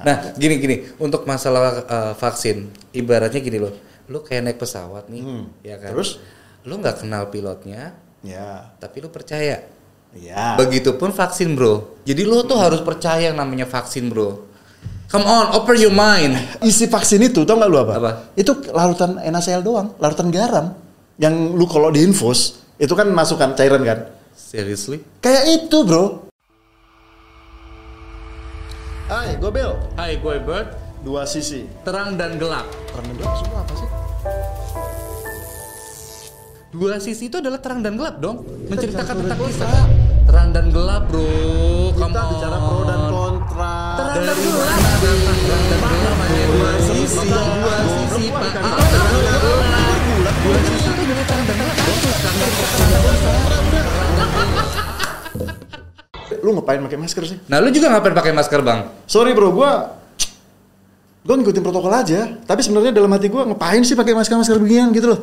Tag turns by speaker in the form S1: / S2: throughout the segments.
S1: Nah, gini gini, untuk masalah uh, vaksin, ibaratnya gini loh, lu kayak naik pesawat nih, ya kan?
S2: Terus?
S1: lu nggak kenal pilotnya,
S2: Ya.
S1: tapi lu percaya.
S2: Ya.
S1: Begitupun vaksin, bro. Jadi lu tuh harus percaya yang namanya vaksin, bro. Come on, open your mind.
S2: Isi vaksin itu tau nggak lu apa?
S1: Apa?
S2: Itu larutan NaCl doang, larutan garam. Yang lu kalau diinfus itu kan masukkan cairan kan?
S1: Seriously?
S2: Kayak itu bro. Hai, gue Bel.
S1: Hai, gue Bert.
S2: Dua sisi.
S1: Terang dan gelap.
S2: Terang dan gelap semua apa sih?
S1: Dua sisi itu adalah terang dan gelap dong. Menceritakan
S2: bicara
S1: tentang
S2: dan
S1: kisah. Terang dan gelap, bro. Come
S2: Kita bicara pro dan
S1: on.
S2: kontra.
S1: Terang dan gelap. Terang dan gelap dua sisi. Dua sisi, Pak. Terang dan gelap. Dua sisi itu adalah terang dan gelap. Karena terang dan gelap.
S2: Lu ngapain pakai masker sih?
S1: Nah, lu juga ngapain pakai masker, Bang?
S2: Sorry bro, gua gue ngikutin protokol aja. Tapi sebenarnya dalam hati gua ngapain sih pakai masker-masker beginian gitu loh?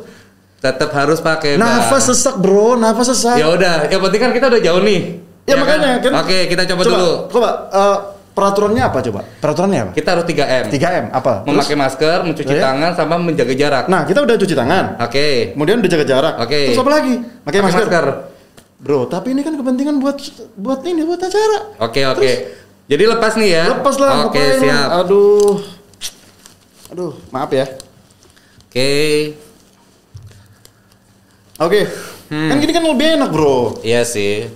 S1: Tetap harus pakai, Bang.
S2: Nafas sesak bro, nafas sesak.
S1: Ya udah, yang penting kan kita udah jauh nih.
S2: Ya, makanya kan.
S1: Oke, kita coba, dulu.
S2: Coba eh, peraturannya apa coba? Peraturannya apa?
S1: Kita harus 3M.
S2: 3M apa?
S1: Memakai masker, mencuci
S2: Ya.
S1: tangan, sama menjaga jarak.
S2: Nah, kita udah cuci tangan.
S1: Oke.
S2: Kemudian udah jaga jarak.
S1: Oke.
S2: Terus apa lagi? Pakai
S1: Pakai
S2: masker. Bro, tapi ini kan kepentingan buat buat ini buat acara.
S1: Oke, oke. Jadi lepas nih ya.
S2: Lepas lah.
S1: Oke,
S2: ngapain?
S1: siap.
S2: Aduh. Aduh, maaf ya.
S1: Oke.
S2: Oke.
S1: Hmm.
S2: Kan gini kan lebih enak, Bro.
S1: Iya sih.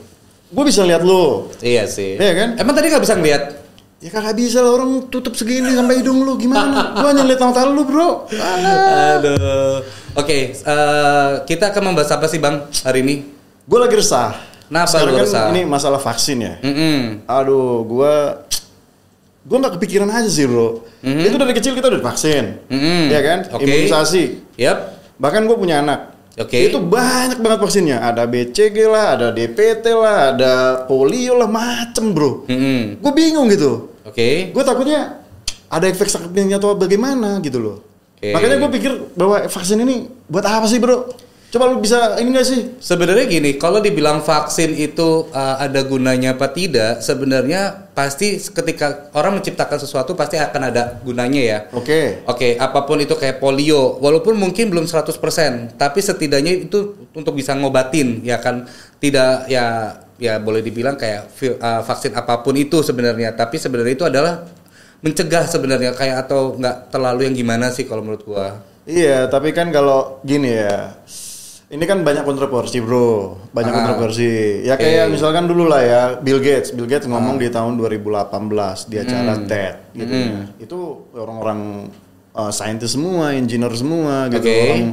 S2: Gue bisa lihat lo.
S1: Iya sih.
S2: Iya kan?
S1: Emang tadi nggak bisa ngeliat?
S2: Ya kagak bisa lah orang tutup segini sampai hidung lu gimana? Gua hanya lihat mata lu, Bro.
S1: Aduh. Oke, eh, kita akan membahas apa sih bang hari ini?
S2: Gue lagi resah.
S1: Kenapa
S2: Sekarang kan
S1: resah?
S2: ini masalah vaksin ya.
S1: Mm-mm.
S2: Aduh, gua gua nggak kepikiran aja sih, Bro. Itu dari kecil kita udah divaksin.
S1: Mm-mm.
S2: Ya kan?
S1: Oke.
S2: Imunisasi.
S1: Yap.
S2: Bahkan gue punya anak.
S1: Oke.
S2: Itu banyak banget vaksinnya. Ada BCG lah, ada DPT lah, ada polio lah, macem bro.
S1: Mm-mm.
S2: Gue bingung gitu.
S1: Oke.
S2: Gue takutnya ada efek sampingnya atau bagaimana gitu loh.
S1: Oke.
S2: Makanya gue pikir bahwa vaksin ini buat apa sih bro? Coba lu bisa ini gak sih?
S1: Sebenarnya gini, kalau dibilang vaksin itu uh, ada gunanya apa tidak, sebenarnya pasti ketika orang menciptakan sesuatu pasti akan ada gunanya ya.
S2: Oke.
S1: Oke, apa pun itu kayak polio, walaupun mungkin belum 100%, tapi setidaknya itu untuk bisa ngobatin ya kan tidak ya ya boleh dibilang kayak uh, vaksin apa pun itu sebenarnya, tapi sebenarnya itu adalah mencegah sebenarnya kayak atau nggak terlalu yang gimana sih kalau menurut gua.
S2: Iya, tapi kan kalau gini ya. Ini kan banyak kontroversi, Bro. Banyak
S1: Ah.
S2: kontroversi. Ya kayak misalkan dulu lah ya, Bill Gates. Bill Gates ngomong di tahun 2018 di acara
S1: Hmm.
S2: TED gitu ya. Itu orang-orang uh, saintis semua, engineer semua gitu,
S1: Oke.
S2: orang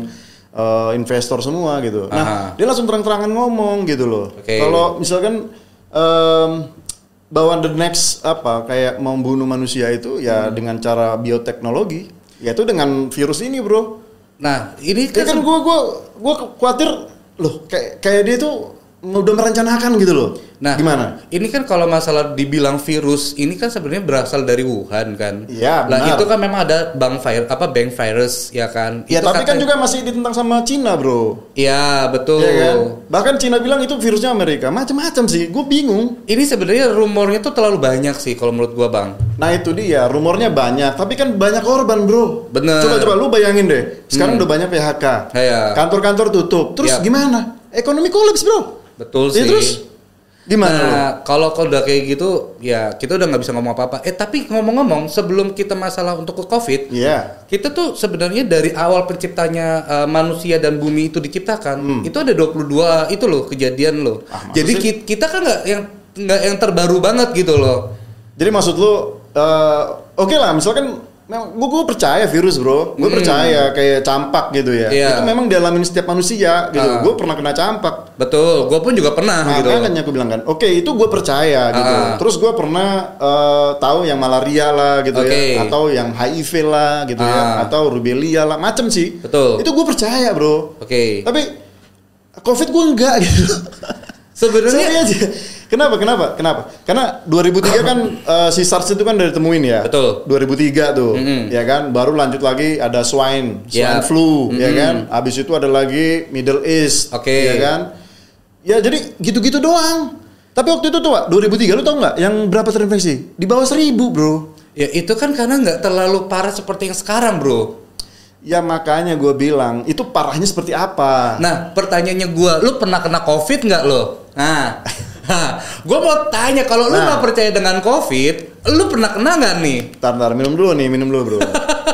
S2: uh, investor semua gitu. Nah,
S1: Aha.
S2: dia langsung terang-terangan ngomong gitu loh.
S1: Oke.
S2: Kalau misalkan um, bahwa the next apa kayak membunuh manusia itu ya
S1: Hmm.
S2: dengan cara bioteknologi, yaitu dengan virus ini, Bro.
S1: Nah, ini
S2: Ya
S1: kan
S2: kan gue gue gue khawatir loh kayak kayak dia tuh udah merencanakan gitu loh.
S1: Nah,
S2: gimana?
S1: Ini kan kalau masalah dibilang virus, ini kan sebenarnya berasal dari Wuhan kan.
S2: Iya, benar.
S1: itu kan memang ada bank virus apa bank virus ya kan.
S2: Ya
S1: Itu
S2: tapi kan
S1: katanya-
S2: juga masih ditentang sama Cina bro.
S1: Iya, betul.
S2: Iya kan? Bahkan Cina bilang itu virusnya Amerika. Macam-macam sih. Gue bingung.
S1: Ini sebenarnya rumornya tuh terlalu banyak sih kalau menurut gua, Bang.
S2: Nah itu dia. Rumornya banyak. Tapi kan banyak korban bro.
S1: Bener.
S2: Coba coba lu bayangin deh. Sekarang udah banyak PHK.
S1: Iya.
S2: Kantor-kantor tutup. Terus
S1: Yap.
S2: gimana? Ekonomi kolaps bro.
S1: Betul
S2: Ya,
S1: sih.
S2: terus gimana?
S1: Nah, kalau kalau udah kayak gitu, ya kita udah nggak bisa ngomong apa-apa. Eh, tapi ngomong-ngomong, sebelum kita masalah untuk ke COVID,
S2: Iya.
S1: kita tuh sebenarnya dari awal penciptanya uh, manusia dan bumi itu diciptakan, itu ada 22 itu loh kejadian loh.
S2: Hmm. Ah,
S1: Jadi
S2: sih?
S1: ki- kita kan nggak yang nggak yang terbaru banget gitu loh.
S2: Jadi maksud lu, eh, oke lah, misalkan gue gue percaya virus bro, gue percaya kayak campak gitu ya.
S1: Hmm. Iya.
S2: Itu memang dialamin setiap manusia gitu.
S1: Ah.
S2: Gue pernah kena campak.
S1: Betul, gue pun juga pernah gitu.
S2: Makanya aku bilang kan, oke itu gue percaya gitu.
S1: Ah.
S2: Terus gue pernah eh, tahu yang malaria lah gitu
S1: Oke.
S2: ya, atau yang HIV lah gitu ya,
S1: Ah.
S2: atau rubella lah, macem sih.
S1: Betul.
S2: Itu gue percaya bro.
S1: Oke.
S2: Tapi COVID gue enggak gitu.
S1: Sebenarnya.
S2: Kenapa? Kenapa? Kenapa? Karena 2003 kan eh, si SARS itu kan dari temuin ya.
S1: Betul.
S2: 2003 tuh,
S1: Mm-mm.
S2: ya kan. Baru lanjut lagi ada swine, swine
S1: Yap.
S2: flu, ya
S1: Mm-mm.
S2: kan. Habis itu ada lagi Middle East,
S1: Oke.
S2: ya kan. Ya jadi gitu-gitu doang. Tapi waktu itu tuh, Wak, 2003 lu tau nggak yang berapa terinfeksi? Di bawah 1000, Bro.
S1: Ya itu kan karena nggak terlalu parah seperti yang sekarang bro.
S2: Ya makanya gue bilang itu parahnya seperti apa?
S1: Nah pertanyaannya gue, lu pernah kena covid nggak lo? Nah, gue mau tanya kalau lu
S2: Nah.
S1: nggak percaya dengan covid, lu pernah kena nggak nih?
S2: Tar, tar, minum dulu nih, minum dulu bro.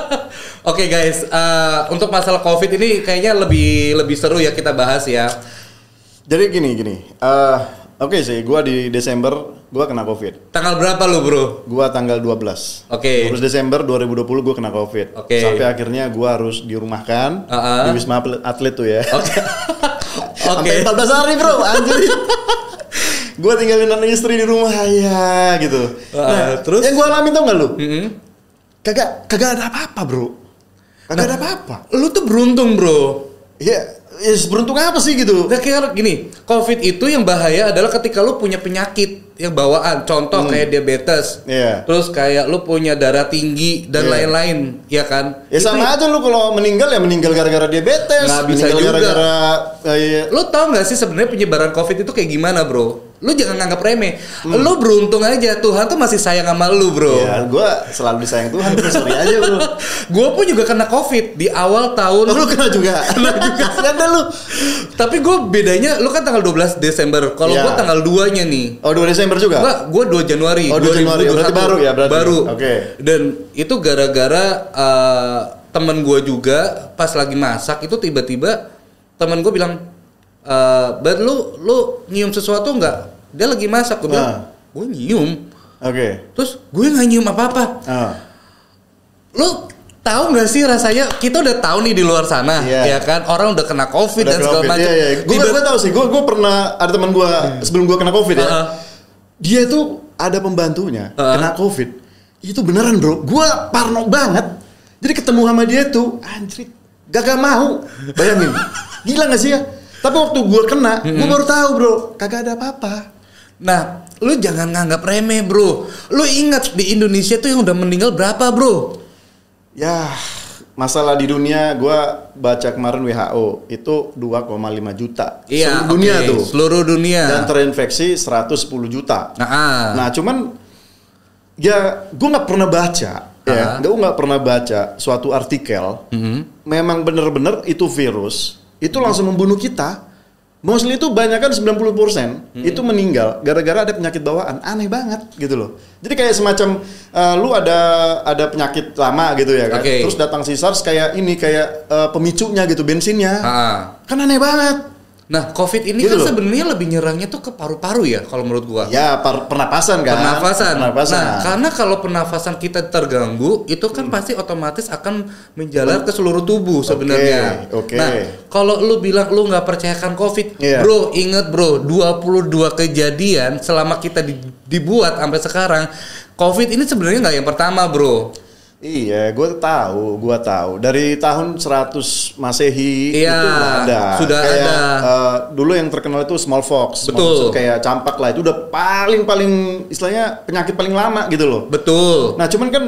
S1: Oke guys, eh, untuk masalah covid ini kayaknya lebih lebih seru ya kita bahas ya.
S2: Jadi gini gini, eh, oke sih, gue di Desember gue kena covid.
S1: Tanggal berapa lu bro?
S2: Gue tanggal 12
S1: Oke.
S2: 12 Desember 2020 gue kena covid.
S1: Oke.
S2: Sampai akhirnya gue harus dirumahkan
S1: Uh-uh.
S2: di wisma atlet, tuh ya.
S1: Oke. Oke.
S2: Sampai 14 hari bro, anjir. gue tinggalin anak istri di rumah ya gitu.
S1: Uh, terus?
S2: yang gue alami tau gak lu?
S1: Mm-mm.
S2: Kagak kagak ada apa-apa bro. Kagak ada apa-apa.
S1: Lu tuh beruntung bro.
S2: Ya, ya beruntung apa sih gitu?
S1: Nah kayak gini, COVID itu yang bahaya adalah ketika lu punya penyakit yang bawaan, contoh kayak diabetes,
S2: Hmm. Iya.
S1: terus kayak lu punya darah tinggi dan
S2: Iya.
S1: lain-lain, ya kan?
S2: Ya
S1: Itu-
S2: sama aja lu kalau meninggal ya meninggal gara-gara diabetes,
S1: Nggak bisa
S2: meninggal
S1: juga.
S2: gara-gara eh,
S1: Lu tau gak sih sebenarnya penyebaran COVID itu kayak gimana, bro? Lu jangan nganggap remeh.
S2: Hmm.
S1: Lu beruntung aja, Tuhan tuh masih sayang sama lu, bro.
S2: ya gue selalu disayang Tuhan, sorry aja bro.
S1: gue pun juga kena COVID di awal tahun.
S2: Oh, lu kena juga? Kena juga. Ada lu.
S1: Tapi gue bedanya, lu kan tanggal 12 Desember. Kalau
S2: Iya.
S1: gue tanggal 2-nya nih.
S2: Oh 2 Desember juga?
S1: Enggak, gue 2 Januari.
S2: Oh, 2 Januari.
S1: 2021.
S2: Berarti baru ya, berarti?
S1: Baru.
S2: Oke.
S1: Dan itu gara-gara eh, temen gue juga pas lagi masak itu tiba-tiba temen gue bilang, eh "Bar, lu lu nyium sesuatu nggak? Dia lagi masak. Gue bilang,
S2: Ah.
S1: gue nyium.
S2: Oke.
S1: Terus gue nggak nyium apa-apa.
S2: Ah.
S1: Lu tahu nggak sih rasanya? Kita udah tahu nih di luar sana,
S2: Iya.
S1: ya kan? Orang udah kena covid
S2: Udah
S1: dan segala
S2: COVID.
S1: macam.
S2: Iya, iya. Gue gue tahu sih. Gue gue pernah ada teman gue sebelum gue kena covid ya.
S1: Ah, ah.
S2: Dia tuh ada pembantunya
S1: Ah.
S2: kena covid. Itu beneran bro. Gue parno banget. Jadi ketemu sama dia tuh anjrit gak mau. Bayangin. Gila gak sih ya? Tapi waktu gue kena, gue baru tahu bro, kagak ada apa-apa.
S1: Nah, lu jangan nganggap remeh, bro. Lu ingat di Indonesia tuh yang udah meninggal berapa, bro?
S2: Ya, masalah di dunia gue baca kemarin WHO itu 2,5 juta. Seluruh dunia
S1: Iya,
S2: tuh.
S1: Seluruh dunia.
S2: Dan terinfeksi 110 juta.
S1: nah, ah.
S2: Nah, cuman ya gue nggak pernah baca ya,
S1: Ah.
S2: gue nggak pernah baca suatu artikel.
S1: Mhm.
S2: Memang bener-bener itu virus itu langsung membunuh kita. Mostly itu banyak kan 90%
S1: Mhm.
S2: itu meninggal gara-gara ada penyakit bawaan. Aneh banget gitu loh. Jadi kayak semacam uh, lu ada ada penyakit lama gitu ya kan.
S1: Oke.
S2: Terus datang si SARS kayak ini kayak uh, pemicunya gitu bensinnya.
S1: Ah.
S2: Kan aneh banget.
S1: Nah, COVID ini
S2: Gitu
S1: kan sebenarnya lebih nyerangnya tuh ke paru-paru ya, kalau menurut gua.
S2: Ya par- pernapasan kan.
S1: Pernafasan.
S2: Pernapasan.
S1: Nah, karena kalau pernafasan kita terganggu, itu kan pasti otomatis akan menjalar ke seluruh tubuh sebenarnya.
S2: oke.
S1: Nah, kalau lu bilang lu nggak percayakan COVID,
S2: Iya.
S1: bro, inget bro, 22 kejadian selama kita di- dibuat sampai sekarang, COVID ini sebenarnya nggak yang pertama, bro.
S2: Iya, gue tahu, gue tahu. Dari tahun 100 Masehi
S1: Iya,
S2: itu ada.
S1: sudah
S2: Kayak,
S1: ada.
S2: eh, dulu yang terkenal itu smallpox,
S1: Betul.
S2: Smallpox kayak campak lah. Itu udah paling paling istilahnya penyakit paling lama gitu loh.
S1: Betul.
S2: Nah, cuman kan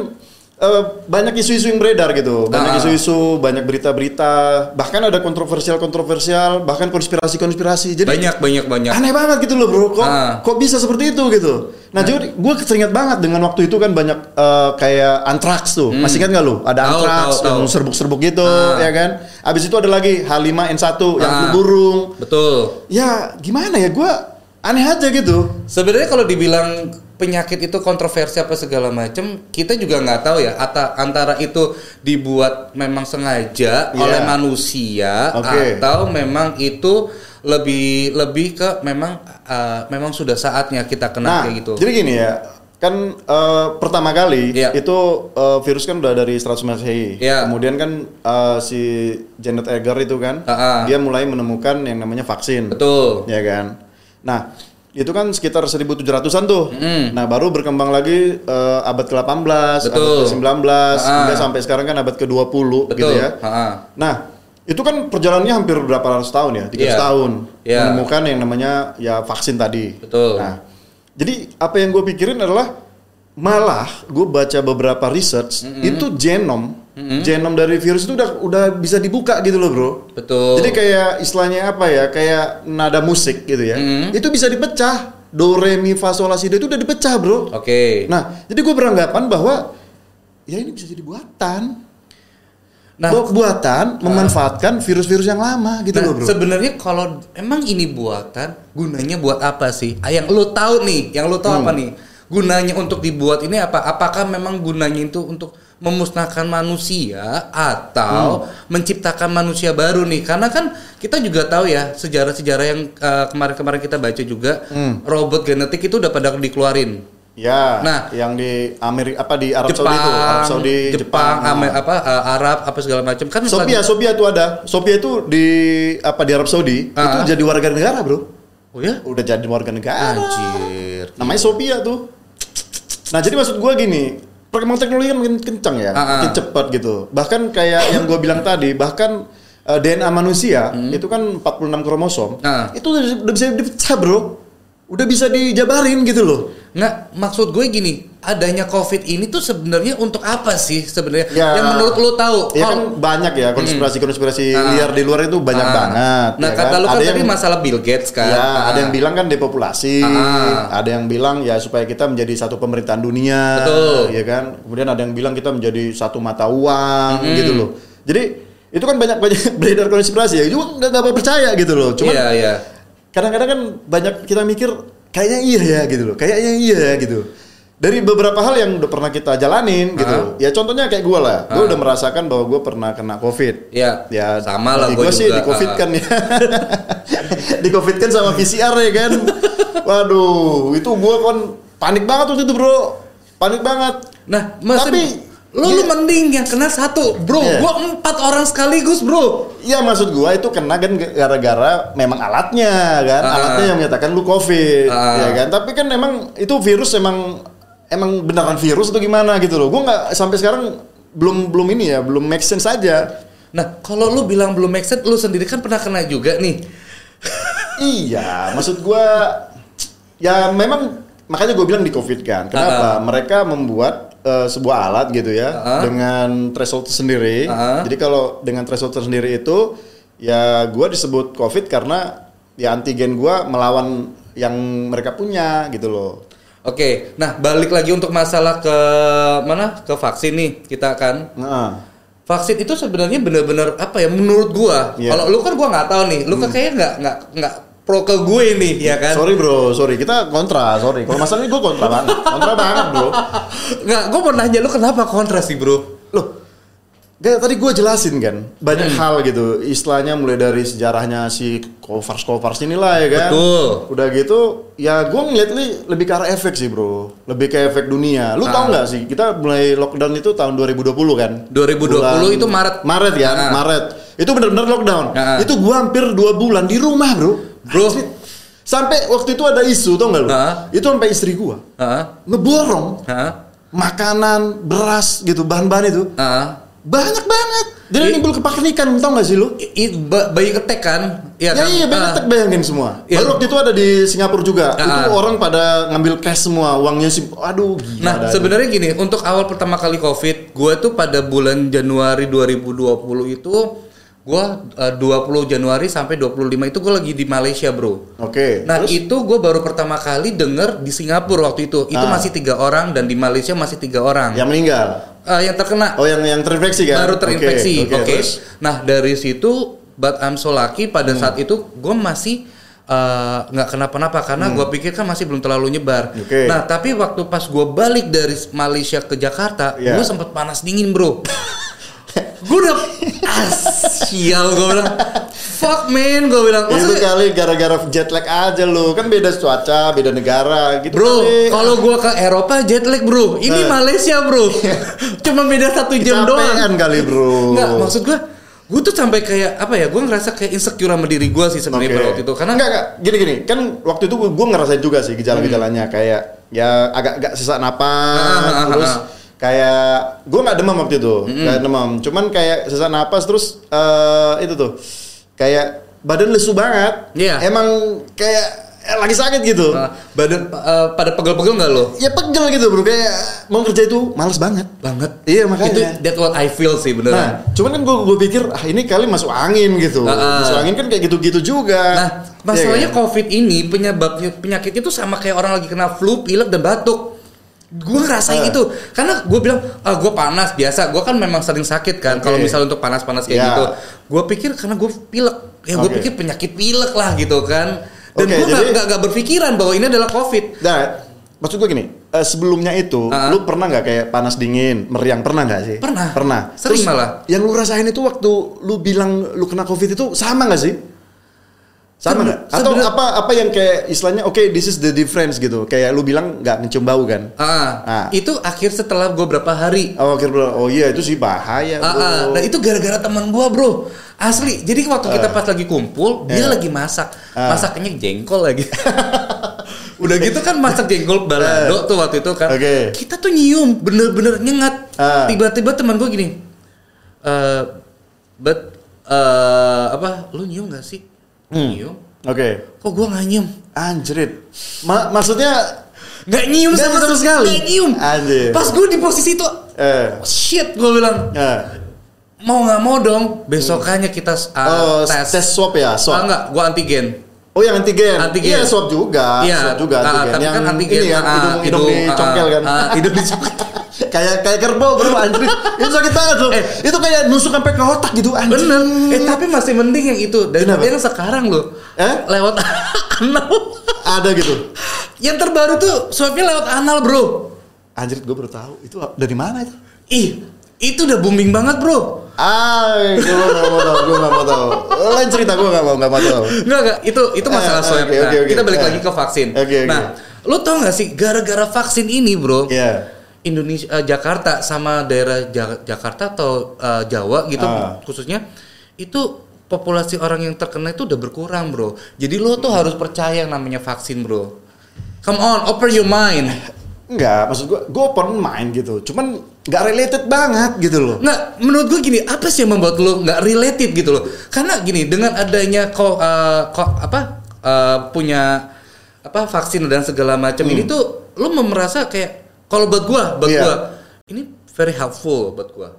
S2: eh, banyak isu-isu yang beredar gitu, banyak
S1: Ah.
S2: isu-isu, banyak berita-berita, bahkan ada kontroversial-kontroversial, bahkan konspirasi-konspirasi. Jadi
S1: banyak banyak banyak.
S2: aneh banget gitu loh bro kok
S1: Ah.
S2: kok bisa seperti itu gitu nah jadi gue teringat banget dengan waktu itu kan banyak eh, kayak antrax tuh masih ingat nggak lu ada
S1: Hmm. Tahu,
S2: yang serbuk-serbuk gitu
S1: Ah.
S2: ya kan abis itu ada lagi H5N1 yang flu burung
S1: Betul.
S2: ya gimana ya gue aneh aja gitu
S1: Sebenarnya kalau dibilang penyakit itu kontroversi apa segala macam, kita juga nggak tahu ya ata- antara itu dibuat memang sengaja
S2: Iya.
S1: oleh manusia
S2: Oke.
S1: atau memang itu lebih lebih ke memang uh, memang sudah saatnya kita kena
S2: nah
S1: kayak gitu.
S2: jadi gini ya kan eh, pertama kali
S1: Iya.
S2: itu eh, virus kan udah dari 100 Masehi
S1: Iya.
S2: kemudian kan eh, si Janet Egger itu kan
S1: Ah, ah.
S2: dia mulai menemukan yang namanya vaksin
S1: Betul.
S2: ya kan. Nah, itu kan sekitar 1700-an tuh.
S1: Mm.
S2: Nah, baru berkembang lagi eh, abad ke-18, abad
S1: Betul.
S2: ke-19,
S1: Ah.
S2: hingga sampai sekarang kan abad ke-20 gitu
S1: Betul.
S2: ya.
S1: Ha-ha.
S2: Nah, itu kan perjalanannya hampir berapa ratus tahun ya? 300
S1: Iya.
S2: tahun.
S1: Iya.
S2: Menemukan yang namanya ya vaksin tadi.
S1: Betul.
S2: Nah, jadi apa yang gue pikirin adalah malah gue baca beberapa research itu genom genom dari virus itu udah udah bisa dibuka gitu loh bro
S1: Betul.
S2: jadi kayak istilahnya apa ya kayak nada musik gitu ya
S1: Mm.
S2: itu bisa dipecah do re mi fa sol la si do itu udah dipecah bro
S1: Oke.
S2: nah jadi gue beranggapan bahwa ya ini bisa jadi buatan.
S1: Nah,
S2: Bu- buatan memanfaatkan virus-virus yang lama gitu
S1: Nah,
S2: loh, Bro.
S1: sebenarnya kalau emang ini buatan, gunanya buat apa sih? Ah, yang lu tahu nih, yang lu tahu apa
S2: Hmm.
S1: nih? Gunanya untuk dibuat ini apa? Apakah memang gunanya itu untuk memusnahkan manusia atau
S2: Hmm.
S1: menciptakan manusia baru nih? Karena kan kita juga tahu ya sejarah-sejarah yang eh, kemarin-kemarin kita baca juga
S2: Hmm.
S1: robot genetik itu udah pada dikeluarin.
S2: Ya,
S1: Nah.
S2: yang di Amerika apa di Arab
S1: Jepang,
S2: Saudi itu, Arab Saudi,
S1: Jepang,
S2: Jepang.
S1: Ame- apa eh, Arab apa segala macam kan
S2: Sophia,
S1: lagi-
S2: Sophia tuh ada. Sophia itu di apa di Arab Saudi
S1: Ah.
S2: itu jadi warga negara, Bro.
S1: Oh ya?
S2: Udah jadi warga negara.
S1: Anjir.
S2: Namanya Sophia tuh. Nah, jadi maksud gua gini, perkembangan teknologi kan makin kencang ya,
S1: ah.
S2: makin cepat gitu. Bahkan kayak yang gua bilang tadi, bahkan eh, DNA manusia itu kan 46 kromosom.
S1: Hmm. Ah.
S2: Itu udah, udah bisa dipecah, Bro. Udah bisa dijabarin gitu loh.
S1: Nggak, maksud gue gini, adanya COVID ini tuh sebenarnya untuk apa sih sebenarnya?
S2: Ya.
S1: Yang menurut lo tahu?
S2: Ya
S1: Oh,
S2: kan banyak ya konspirasi-konspirasi
S1: Ah.
S2: liar di luar itu banyak
S1: ah.
S2: banget.
S1: Nah,
S2: ya
S1: kata
S2: kan?
S1: lo kan
S2: Ada
S1: tadi
S2: yang-
S1: masalah Bill Gates kan?
S2: Ya,
S1: Ah.
S2: ada yang bilang kan depopulasi,
S1: Ah.
S2: ada yang bilang ya supaya kita menjadi satu pemerintahan dunia,
S1: Betul.
S2: ya kan. Kemudian ada yang bilang kita menjadi satu mata uang,
S1: Mm-mm.
S2: gitu loh. Jadi itu kan banyak banyak beredar konspirasi ya, juga nggak nggak percaya gitu loh. Cuman
S1: Iya, iya.
S2: Kadang-kadang kan banyak kita mikir kayaknya iya ya gitu loh, kayaknya iya ya gitu. Dari beberapa hal yang udah pernah kita jalanin gitu. Ya contohnya kayak gue lah, gue
S1: Ah.
S2: udah merasakan bahwa gue pernah kena covid.
S1: Iya,
S2: Ya
S1: sama lah
S2: gue sih
S1: juga.
S2: di covid kan ya. di covid kan sama PCR ya kan. Waduh, itu gue kan panik banget waktu itu bro, panik banget.
S1: Nah, masih
S2: Tapi
S1: lo lu mending yang kena satu, bro.
S2: Iya.
S1: Gua empat orang sekaligus, bro.
S2: Iya maksud gua itu kena kan gara-gara memang alatnya kan,
S1: Ah.
S2: alatnya yang menyatakan lu covid,
S1: Ah.
S2: ya kan. Tapi kan emang itu virus emang emang beneran virus atau gimana gitu loh. Gua nggak sampai sekarang belum belum ini ya, belum make sense aja.
S1: Nah, kalau lu bilang belum make sense, lu sendiri kan pernah kena juga nih.
S2: iya, maksud gua ya memang makanya gue bilang di covid kan. Kenapa?
S1: Ah.
S2: Mereka membuat eh, sebuah alat gitu ya
S1: Ah.
S2: dengan threshold sendiri.
S1: Ah.
S2: Jadi kalau dengan threshold tersendiri itu ya gua disebut covid karena ya antigen gua melawan yang mereka punya gitu loh.
S1: Oke, nah balik lagi untuk masalah ke mana? Ke vaksin nih kita kan.
S2: Nah,
S1: vaksin itu sebenarnya benar-benar apa ya menurut gua
S2: Iya.
S1: kalau lu kan gua nggak tahu nih lu kan kayaknya nggak nggak nggak pro ke gue nih ya kan?
S2: Sorry bro, sorry. Kita kontra, sorry. Kalau masalah ini gue kontra banget, kontra banget bro.
S1: nggak gua mau nanya lu kenapa kontra sih bro?
S2: Loh, Gak, tadi gue jelasin kan? Banyak
S1: Hmm.
S2: hal gitu. Istilahnya mulai dari sejarahnya si Kovars Kovars inilah ya kan?
S1: Betul.
S2: udah gitu ya gue ngeliat li lebih ke arah efek sih bro. Lebih ke efek dunia. Lu
S1: Ah.
S2: tau nggak sih? Kita mulai lockdown itu tahun 2020 kan?
S1: 2020 itu Maret.
S2: Maret kan?
S1: Ah.
S2: Maret. Itu benar-benar lockdown.
S1: Ah.
S2: itu gue hampir dua bulan di rumah bro
S1: Bro.
S2: Sampai waktu itu ada isu tau nggak lu
S1: Ah.
S2: itu sampai istri gue
S1: Hah?
S2: ngeborong
S1: Hah?
S2: makanan beras gitu bahan-bahan itu
S1: Hah?
S2: banyak banget. Jadi
S1: I-
S2: nimbul kepanikan, tau gak sih lu?
S1: I- i- ba- bayi ketek kan
S2: Ya,
S1: kan?
S2: iya, banyak
S1: Ah.
S2: tek bayangin semua.
S1: Iya.
S2: Baru waktu itu ada di Singapura juga.
S1: Ah.
S2: Itu orang pada ngambil cash semua, uangnya sih. Aduh, gila.
S1: Nah, sebenarnya gini, untuk awal pertama kali COVID, gue tuh pada bulan Januari 2020 itu, gue 20 Januari sampai 25 itu gue lagi di Malaysia, bro.
S2: Oke.
S1: Nah,
S2: terus?
S1: itu gue baru pertama kali denger di Singapura waktu itu. Itu
S2: Ah.
S1: masih tiga orang dan di Malaysia masih tiga orang.
S2: yang meninggal.
S1: Eh, yang terkena
S2: Oh, yang yang terinfeksi kan?
S1: baru terinfeksi.
S2: Oke,
S1: Oke.
S2: oke, terus?
S1: Nah, dari situ, but I'm so lucky pada
S2: Hmm.
S1: saat itu gue masih eh, nggak kenapa-napa karena gue pikir kan masih belum terlalu nyebar.
S2: Hmm. Oke.
S1: Nah, tapi waktu pas gue balik dari Malaysia ke Jakarta,
S2: Iya.
S1: gue sempet panas dingin, bro. Gue udah ah, sial gue bilang fuck man gue bilang
S2: Itu kali gara-gara jet lag aja lu. Kan beda cuaca, beda negara gitu.
S1: Bro, kalau gua ke Eropa jet lag bro, ini
S2: Eh.
S1: Malaysia bro, cuma beda satu jam doang.
S2: Kecapean kali, Bro.
S1: Nggak, maksud gua, gua tuh sampai kayak apa ya? Gua ngerasa kayak insecure sama diri gua sih sebenarnya pada waktu itu, karena
S2: enggak enggak gini gini kan waktu itu gue ngerasain juga sih gejala-gejalanya kayak ya agak-agak sesak napas
S1: Ah, ah, ah,
S2: terus
S1: ah.
S2: Kayak gue nggak demam waktu itu nggak demam cuman kayak sesak napas terus eh, itu tuh kayak badan lesu banget
S1: Iya.
S2: emang kayak eh, lagi sakit gitu
S1: uh, badan uh, pada pegel-pegel nggak lo?
S2: ya pegel gitu bro kayak mau kerja itu males banget
S1: Banget.
S2: Iya, makanya.
S1: Itu that what I feel sih
S2: Nah,
S1: beneran.
S2: cuman kan gue gue pikir ah ini kali masuk angin gitu.
S1: Ah, ah.
S2: Masuk angin kan kayak gitu-gitu juga.
S1: Nah, masalahnya
S2: Iya kan?
S1: COVID ini penyebab penyakit itu sama kayak orang lagi kena flu, pilek dan batuk. Gue ngerasain
S2: Eh.
S1: itu karena gue bilang ah gue panas biasa gue kan memang sering sakit kan kalau
S2: Oke.
S1: misalnya untuk panas-panas kayak
S2: Ya.
S1: gitu gue pikir karena gue pilek ya gue
S2: Oke.
S1: pikir penyakit pilek lah gitu kan dan
S2: Oke,
S1: gue
S2: jadi-
S1: nggak nggak berpikiran bahwa ini adalah covid
S2: Nah, maksud gue gini, eh, sebelumnya itu,
S1: Ah.
S2: lu pernah nggak kayak panas dingin, meriang pernah nggak sih?
S1: Pernah.
S2: Pernah.
S1: Sering malah.
S2: Yang lu rasain itu waktu lu bilang lu kena covid itu sama nggak sih? Sama nggak? Atau apa apa yang kayak istilahnya, oke, this is the difference gitu. Kayak lu bilang nggak ngecium bau kan?
S1: ah
S2: Ah.
S1: itu akhir setelah gue berapa hari
S2: Oh, akhirnya, oh iya itu sih bahaya.
S1: Ah,
S2: bro.
S1: ah. Nah itu gara-gara teman gua bro Asli Jadi waktu kita pas lagi kumpul Dia
S2: Iya.
S1: lagi masak
S2: Ah.
S1: Masaknya jengkol lagi Udah gitu kan masak jengkol balado tuh waktu itu kan
S2: Oke.
S1: Kita tuh nyium Bener-bener nyengat
S2: Ah.
S1: Tiba-tiba teman gua gini eh But eh Apa Lu nyium gak sih?
S2: Hmm.
S1: Nyium
S2: Oke.
S1: Kok gua gak nyium?
S2: Anjrit. Ma- maksudnya
S1: Gak nyium
S2: Nggak
S1: sama
S2: sama sekali?
S1: Gak nyium
S2: Anjir.
S1: Pas gua di posisi itu
S2: eh
S1: Shit gua bilang
S2: eh.
S1: Mau nggak mau dong Besokannya kita uh,
S2: oh,
S1: tes
S2: tes swab ya,
S1: Ah,
S2: swab.
S1: enggak, gua antigen.
S2: Oh yang antigen.
S1: Antigen.
S2: Iya swab juga.
S1: Iya,
S2: swab juga
S1: ah,
S2: antigen.
S1: tapi
S2: yang
S1: kan antigen,
S2: ini kan
S1: ah,
S2: hidung, hidung,
S1: hidung,
S2: dicongkel
S1: ah,
S2: kan.
S1: ah, hidung dicongkel.
S2: kayak kayak kerbau bro anjir. itu sakit banget bro.
S1: Eh.
S2: itu kayak nusuk sampai ke otak gitu anjir.
S1: Bener. Eh tapi masih mending yang itu daripada
S2: Kenapa?
S1: yang sekarang loh.
S2: Eh?
S1: Lewat anal.
S2: Ada gitu.
S1: yang terbaru tuh swabnya lewat anal bro.
S2: Anjir gue baru tahu. Itu dari mana itu?
S1: Ih, itu udah booming banget bro.
S2: Ah, gue gak mau tahu, gue gak mau tahu. Lain cerita gue gak mau, gak mau tahu.
S1: Enggak enggak, itu itu masalah
S2: Eh,
S1: swab.
S2: oke,
S1: Nah,
S2: oke, oke.
S1: kita balik
S2: Eh.
S1: lagi ke vaksin.
S2: Oke, oke.
S1: Nah, lo tau gak sih gara-gara vaksin ini bro?
S2: Iya.
S1: Indonesia eh, Jakarta sama daerah Ja- Jakarta atau eh, Jawa gitu
S2: Ah.
S1: khususnya itu populasi orang yang terkena itu udah berkurang bro jadi lo tuh harus percaya yang namanya vaksin bro come on open your mind
S2: Enggak, maksud gue, gue open mind gitu. Cuman gak related banget gitu loh.
S1: nggak menurut gue gini apa sih yang membuat lo nggak related gitu loh karena gini dengan adanya kok eh, kok apa eh, punya apa vaksin dan segala macam ini tuh lo merasa kayak kalau buat gua buat.
S2: Iya.
S1: gua ini very helpful buat gua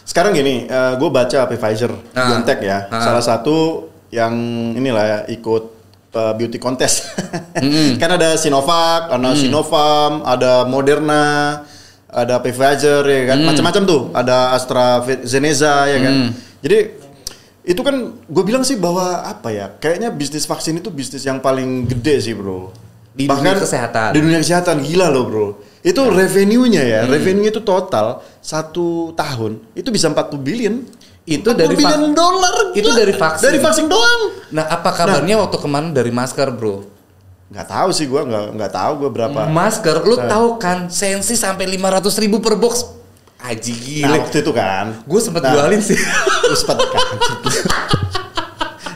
S2: Sekarang gini, gue baca Pfizer,
S1: Ah.
S2: BioNTech ya.
S1: Ah.
S2: Salah satu yang inilah ya, ikut uh, beauty contest. kan ada Sinovac, ada Sinovac, ada Moderna, ada Pfizer ya kan, macam-macam tuh. Ada AstraZeneca ya kan. Jadi itu kan gue bilang sih bahwa apa ya, kayaknya bisnis vaksin itu bisnis yang paling gede sih bro.
S1: Di dunia kesehatan.
S2: Di dunia kesehatan gila loh bro. Itu revenue-nya ya, revenue itu total satu tahun itu bisa 40 billion.
S1: Itu
S2: 40
S1: dari
S2: billion dolar.
S1: itu
S2: gila.
S1: dari vaksin.
S2: Dari vaksin doang.
S1: Nah, apa kabarnya waktu kemarin dari masker, bro?
S2: Nggak tahu sih gua nggak nggak tahu gua berapa.
S1: Masker, lu tahu kan, sensi sampai 500 ribu per box. Aji
S2: Nah,
S1: gile.
S2: waktu itu kan.
S1: Gue sempet
S2: Nah,
S1: jualin sih.
S2: Lu sempet kan.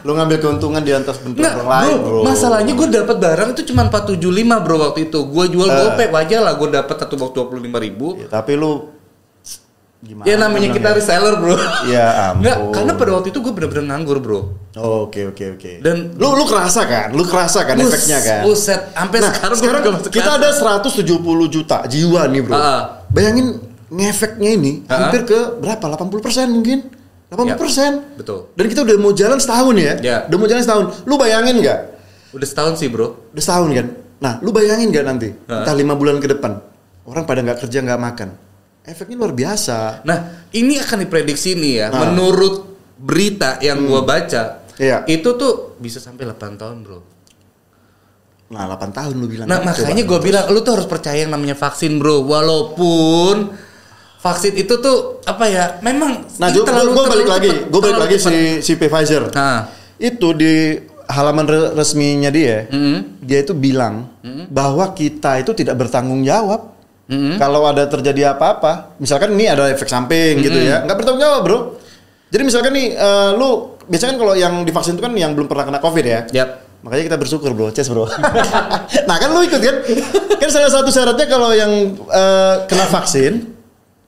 S2: Lu ngambil keuntungan di atas bentuk
S1: Nggak,
S2: orang lain,
S1: bro,
S2: bro.
S1: masalahnya gue dapat barang itu cuma 475 bro waktu itu. Gue jual
S2: Eh.
S1: gopay wajar lah, gue dapat satu box 25 ribu.
S2: Ya, tapi lu gimana?
S1: Ya namanya kita
S2: bilangnya?
S1: reseller bro.
S2: Ya ampun.
S1: Nggak, karena pada waktu itu gue bener-bener nganggur bro.
S2: Oke oke oke.
S1: Dan-
S2: lu lu kerasa kan? Lu kerasa kan
S1: Bus-
S2: efeknya kan?
S1: Buset, sampai
S2: Nah,
S1: sekarang,
S2: sekarang, kita ada 170 juta jiwa nih bro.
S1: Ah.
S2: Bayangin ngefeknya ini
S1: Ah.
S2: hampir ke berapa? 80% mungkin? 80%.
S1: Ya, betul.
S2: Dan kita udah mau jalan setahun ya.
S1: Ya.
S2: Udah mau jalan setahun. Lu bayangin nggak?
S1: Udah setahun sih bro.
S2: Udah setahun kan? Nah, lu bayangin nggak nanti?
S1: Ah.
S2: Entah lima bulan ke depan. Orang pada nggak kerja nggak makan. Efeknya luar biasa.
S1: Nah, ini akan diprediksi nih ya.
S2: Nah.
S1: Menurut berita yang gua baca,
S2: Iya.
S1: itu tuh bisa sampai 8 tahun, Bro.
S2: Nah, 8 tahun lu bilang.
S1: Nah, makanya gua bilang lu tuh harus percaya yang namanya vaksin, Bro. Walaupun vaksin itu tuh apa ya? Memang
S2: Nah, gue balik
S1: terlalu
S2: lagi, gue balik lagi si si Pfizer.
S1: Nah.
S2: Itu di halaman re- resminya dia,
S1: Mm-hmm.
S2: dia itu bilang bahwa kita itu tidak bertanggung jawab
S1: Mm-hmm.
S2: kalau ada terjadi apa-apa. Misalkan ini ada efek samping gitu
S1: Mm-hmm.
S2: ya, nggak bertanggung jawab bro. Jadi misalkan nih, eh, lu biasanya kan kalau yang divaksin itu kan yang belum pernah kena covid ya.
S1: Yap.
S2: Makanya kita bersyukur bro, ces bro. nah kan lu ikut kan? Kan salah satu syaratnya kalau yang eh, kena vaksin,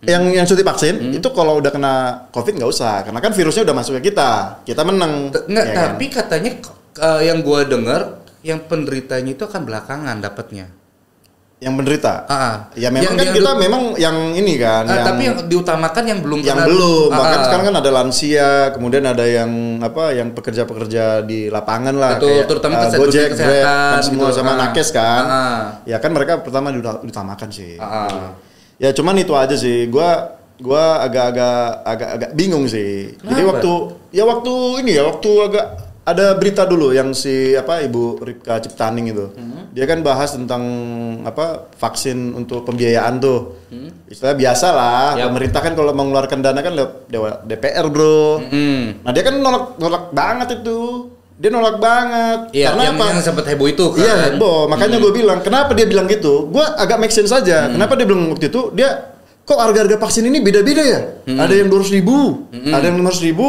S2: yang yang suntik vaksin itu kalau udah kena covid nggak usah, karena kan virusnya udah masuk ke kita, kita menang.
S1: T- Enggak,
S2: ya kan?
S1: tapi katanya eh, yang gua dengar yang penderitanya itu akan belakangan dapatnya.
S2: yang menderita.
S1: Ah, ah.
S2: Ya memang
S1: Yang-
S2: kan
S1: yang
S2: kita memang yang ini kan,
S1: Ah,
S2: yang,
S1: tapi yang diutamakan yang belum
S2: yang
S1: kena-
S2: belum.
S1: Ah,
S2: Bahkan
S1: ah.
S2: sekarang kan ada lansia, kemudian ada yang apa, yang pekerja-pekerja di lapangan lah,
S1: Betul,
S2: kayak
S1: terutama
S2: uh, Gojek,
S1: kesehatan
S2: Grab, kan semua
S1: gitu.
S2: sama
S1: Ah.
S2: nakes kan.
S1: Ah.
S2: Ya kan mereka pertama diuta- diutamakan sih.
S1: Ah, ah.
S2: Ya cuman itu aja sih. Gua gua agak-agak agak-agak bingung sih. Jadi
S1: Kenapa?
S2: waktu ya waktu ini ya waktu agak ada berita dulu yang si apa Ibu Ripka Ciptaning itu.
S1: Hmm.
S2: Dia kan bahas tentang apa vaksin untuk pembiayaan tuh.
S1: Hmm.
S2: Istilah biasa lah.
S1: Yap.
S2: Pemerintah kan kalau mengeluarkan dana kan lewat DPR, Bro.
S1: Hmm.
S2: Nah, dia kan nolak nolak banget itu. Dia nolak banget.
S1: Iya,
S2: Karena
S1: yang,
S2: apa?
S1: yang sempat heboh itu kan.
S2: Iya, heboh. Makanya gue bilang, kenapa dia bilang gitu? Gue agak make sense saja. Kenapa dia bilang waktu itu? Dia kok harga-harga vaksin ini beda-beda ya? Ada yang 200 ribu, ada yang 500 ribu,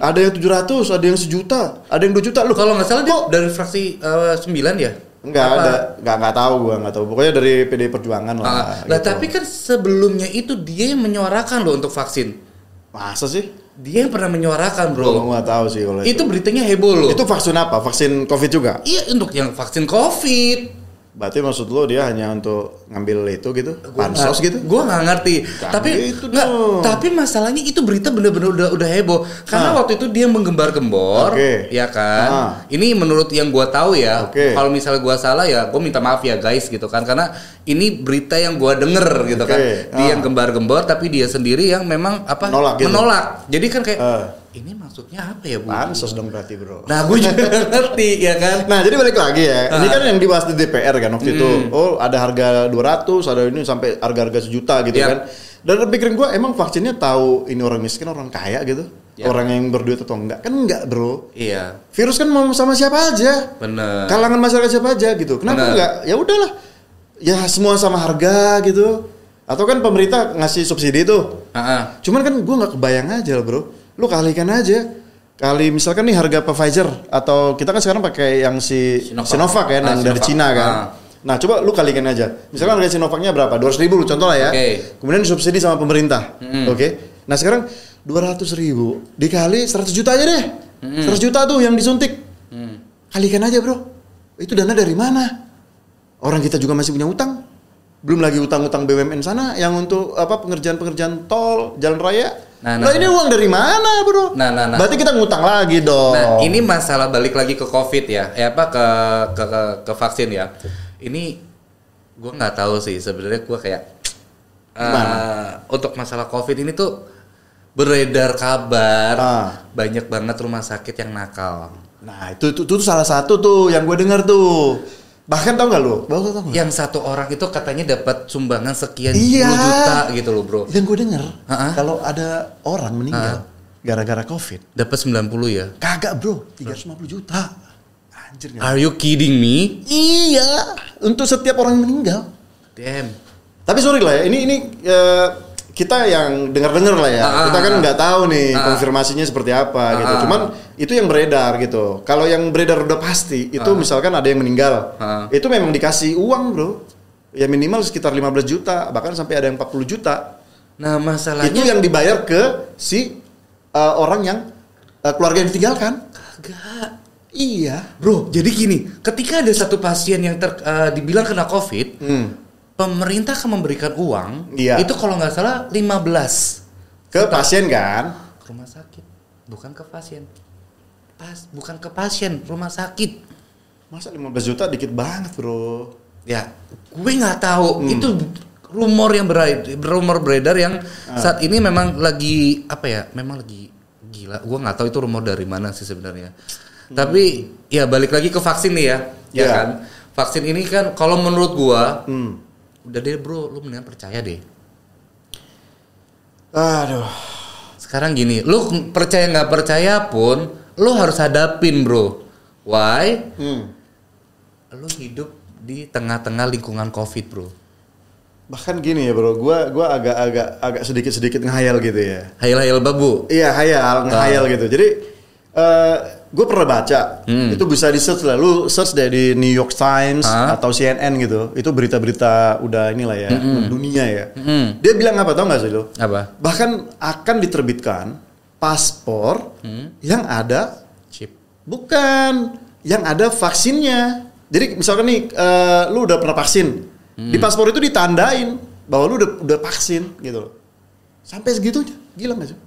S2: ada yang 700, ada yang sejuta, ada yang 2 juta. Lu
S1: Kalau nggak salah dia
S2: kok
S1: dari fraksi eh, 9 ya?
S2: Enggak
S1: Apa?
S2: ada, enggak enggak tahu gua, enggak tahu. Pokoknya dari PD Perjuangan lah.
S1: Ah, lah
S2: gitu.
S1: tapi kan sebelumnya itu dia yang menyuarakan loh untuk vaksin.
S2: masa sih?
S1: Dia yang pernah menyuarakan bro.
S2: enggak tahu sih kalau itu.
S1: Itu beritanya heboh loh.
S2: Itu vaksin apa? Vaksin Covid juga?
S1: Iya untuk yang vaksin COVID.
S2: Berarti maksud lo dia hanya untuk ngambil itu gitu? Pansos gitu?
S1: Gue nggak ngerti.
S2: Jangan
S1: tapi
S2: gitu dong.
S1: Tapi masalahnya itu berita bener-bener udah udah heboh. Karena
S2: Ah.
S1: waktu itu dia menggembar-gembor,
S2: Oke.
S1: ya kan.
S2: Ah.
S1: Ini menurut yang gua tahu ya.
S2: Oke.
S1: Kalau misalnya gua salah ya, gue minta maaf ya guys gitu kan. Karena ini berita yang gua denger gitu
S2: Oke.
S1: kan. Dia
S2: Ah.
S1: yang gembar-gembor, tapi dia sendiri yang memang apa?
S2: Menolak gitu.
S1: Menolak. Jadi kan kayak
S2: Ah.
S1: Ini maksudnya apa ya bu?
S2: Pansos dong berarti bro.
S1: Nah gue juga ngerti ya kan.
S2: Nah, jadi balik lagi ya. Ini
S1: Ah.
S2: kan yang dibahas di DPR kan waktu itu. Oh, ada harga 200, ada ini sampai harga-harga sejuta gitu
S1: Yap.
S2: kan. Dan pikirin gua emang vaksinnya tahu ini orang miskin, orang kaya gitu.
S1: Yap.
S2: Orang yang berduit atau enggak? Kan enggak, Bro.
S1: Iya,
S2: Virus kan mau sama siapa aja.
S1: bener.
S2: Kalangan masyarakat siapa aja gitu. Kenapa
S1: Benar.
S2: enggak? Ya udahlah. Ya semua sama harga gitu. Atau kan pemerintah ngasih subsidi tuh.
S1: Ah, ah.
S2: Cuman kan gua nggak kebayang aja loh, bro. Lu kalikan aja. Kali misalkan nih harga Pfizer atau kita kan sekarang pakai yang si
S1: Sinovac.
S2: Sinovac, kan
S1: Ah,
S2: yang dari
S1: Sinovac.
S2: Cina kan.
S1: Ah.
S2: Nah coba lu kalikan aja. Misalkan harga Sinovacnya berapa? 200 ribu contoh lah ya.
S1: Oke.
S2: Kemudian disubsidi sama pemerintah. Oke. Nah sekarang 200 ribu dikali 100 juta aja deh. 100 juta tuh yang disuntik.
S1: Hmm.
S2: Kalikan aja bro. Itu dana dari mana? Orang kita juga masih punya utang. Belum lagi utang-utang BUMN sana yang untuk apa pengerjaan-pengerjaan tol, jalan raya.
S1: Nah,
S2: Nah,
S1: nah,
S2: ini uang dari mana, Bro?
S1: Nah, nah, nah.
S2: Berarti kita ngutang lagi dong.
S1: Nah, ini masalah balik lagi ke COVID ya, eh apa ke ke ke, ke vaksin ya. Ini gue nggak tahu sih sebenarnya gue kayak
S2: Gimana?
S1: untuk masalah COVID ini tuh beredar kabar
S2: Ah.
S1: banyak banget rumah sakit yang nakal.
S2: Nah, itu, itu, itu tuh salah satu tuh yang gue dengar tuh. Bahkan tau gak lu? Bahkan tau gak?
S1: Yang satu orang itu katanya dapat sumbangan sekian
S2: Iya.
S1: juta gitu loh bro.
S2: Yang gue dengar
S1: Ah-ah.
S2: kalau ada orang meninggal gara-gara COVID,
S1: Dapat 90 ya.
S2: kagak bro, 350 juta. Anjir nggak?
S1: Are you kidding me?
S2: Iya, untuk setiap orang yang meninggal.
S1: Damn.
S2: Tapi sorry lah ya, ini ini eh, kita yang dengar-dengar lah ya.
S1: Ah,
S2: kita kan
S1: ah,
S2: nggak tahu nih
S1: ah.
S2: konfirmasinya seperti apa gitu.
S1: Ah.
S2: Cuman itu yang beredar gitu. Kalau yang beredar udah pasti, itu misalkan ada yang meninggal,
S1: Ah.
S2: itu memang dikasih uang bro. Ya minimal sekitar 15 juta, bahkan sampai ada yang 40 juta.
S1: Nah masalahnya
S2: Itu yang dibayar ke si eh, orang yang eh, keluarga yang ditinggalkan.
S1: Kagak.
S2: Iya.
S1: Bro, jadi gini, ketika ada satu pasien yang ter, eh, dibilang kena COVID,
S2: Hmm.
S1: Pemerintah akan memberikan uang.
S2: Iya.
S1: Itu kalau nggak salah 15
S2: Ke pasien kan?
S1: ke rumah sakit, bukan ke pasien. Pas, bukan ke pasien, rumah sakit.
S2: Masa 15 juta dikit banget bro.
S1: Ya, gue nggak tahu.
S2: Hmm.
S1: Itu rumor yang beredar, rumor beredar yang
S2: Ah.
S1: saat ini memang lagi apa ya? Memang lagi gila. Gue nggak tahu itu rumor dari mana sih sebenarnya. Tapi ya balik lagi ke vaksin nih ya, ya
S2: Ya.
S1: kan? Vaksin ini kan kalau menurut gua
S2: Hmm.
S1: Udah deh bro, lu mendingan percaya deh.
S2: Aduh.
S1: Sekarang gini, lu percaya nggak percaya pun, lu harus hadapin bro. Why?
S2: Hmm.
S1: Lu hidup di tengah-tengah lingkungan covid bro.
S2: Bahkan gini ya bro, gua gua agak-agak agak sedikit-sedikit ngehayal gitu ya.
S1: Hayal-hayal babu.
S2: Iya hayal, ngehayal gitu. Jadi eh gue pernah baca,
S1: Hmm.
S2: itu bisa di search lah. Lu search deh di New York Times
S1: Ah.
S2: atau CNN gitu. Itu berita-berita udah inilah ya, dunia ya.
S1: Mm-mm.
S2: Dia bilang apa tau gak sih lu?
S1: Apa?
S2: Bahkan akan diterbitkan paspor yang ada
S1: Chip.
S2: bukan yang ada vaksinnya. Jadi misalkan nih, eh, lu udah pernah vaksin, Di paspor itu ditandain bahwa lu udah udah vaksin gitu loh. Sampai segitunya. Gila nggak sih?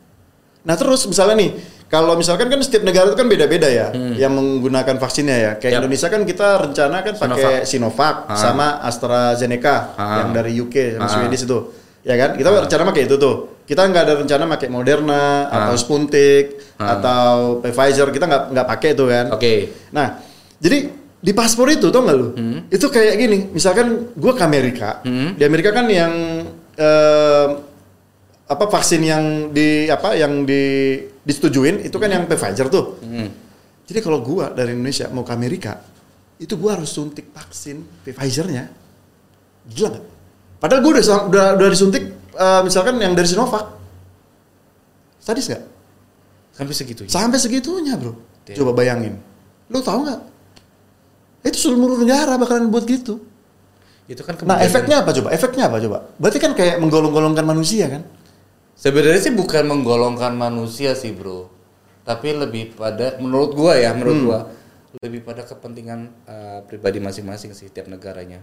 S2: Nah, terus misalnya nih, kalau misalkan kan setiap negara itu kan beda-beda ya yang menggunakan vaksinnya ya. Kayak
S1: Yap.
S2: Indonesia kan kita rencana kan pakai Sinovac
S1: Ah.
S2: sama AstraZeneca
S1: Ah.
S2: yang dari UK sama
S1: Ah.
S2: Swedish itu. Ya kan? Kita rencana pakai itu tuh. Kita nggak ada rencana pakai Moderna atau Sputnik
S1: Ah.
S2: atau Pfizer. Kita nggak nggak pakai itu kan.
S1: Oke.
S2: Nah, jadi di paspor itu tau nggak lu? Itu kayak gini, misalkan gue ke Amerika, di Amerika kan yang eh, apa vaksin yang di apa yang di disetujuin itu kan yang Pfizer tuh. Jadi kalau gua dari Indonesia mau ke Amerika, itu gua harus suntik vaksin Pfizer-nya. Gila nggak? Padahal gua udah udah, udah disuntik eh, misalkan yang dari Sinovac. Sadis nggak?
S1: Sampai segitu.
S2: Sampai segitunya bro.
S1: Damn.
S2: Coba bayangin. Lu tahu nggak? Itu seluruh negara bakalan buat gitu.
S1: Itu kan
S2: Nah efeknya apa coba? Efeknya apa coba? Berarti kan kayak menggolong-golongkan manusia kan?
S1: Sebenarnya sih bukan menggolongkan manusia sih bro, tapi lebih pada menurut gua ya, menurut
S2: Hmm.
S1: gua lebih pada kepentingan uh, pribadi masing-masing sih tiap negaranya.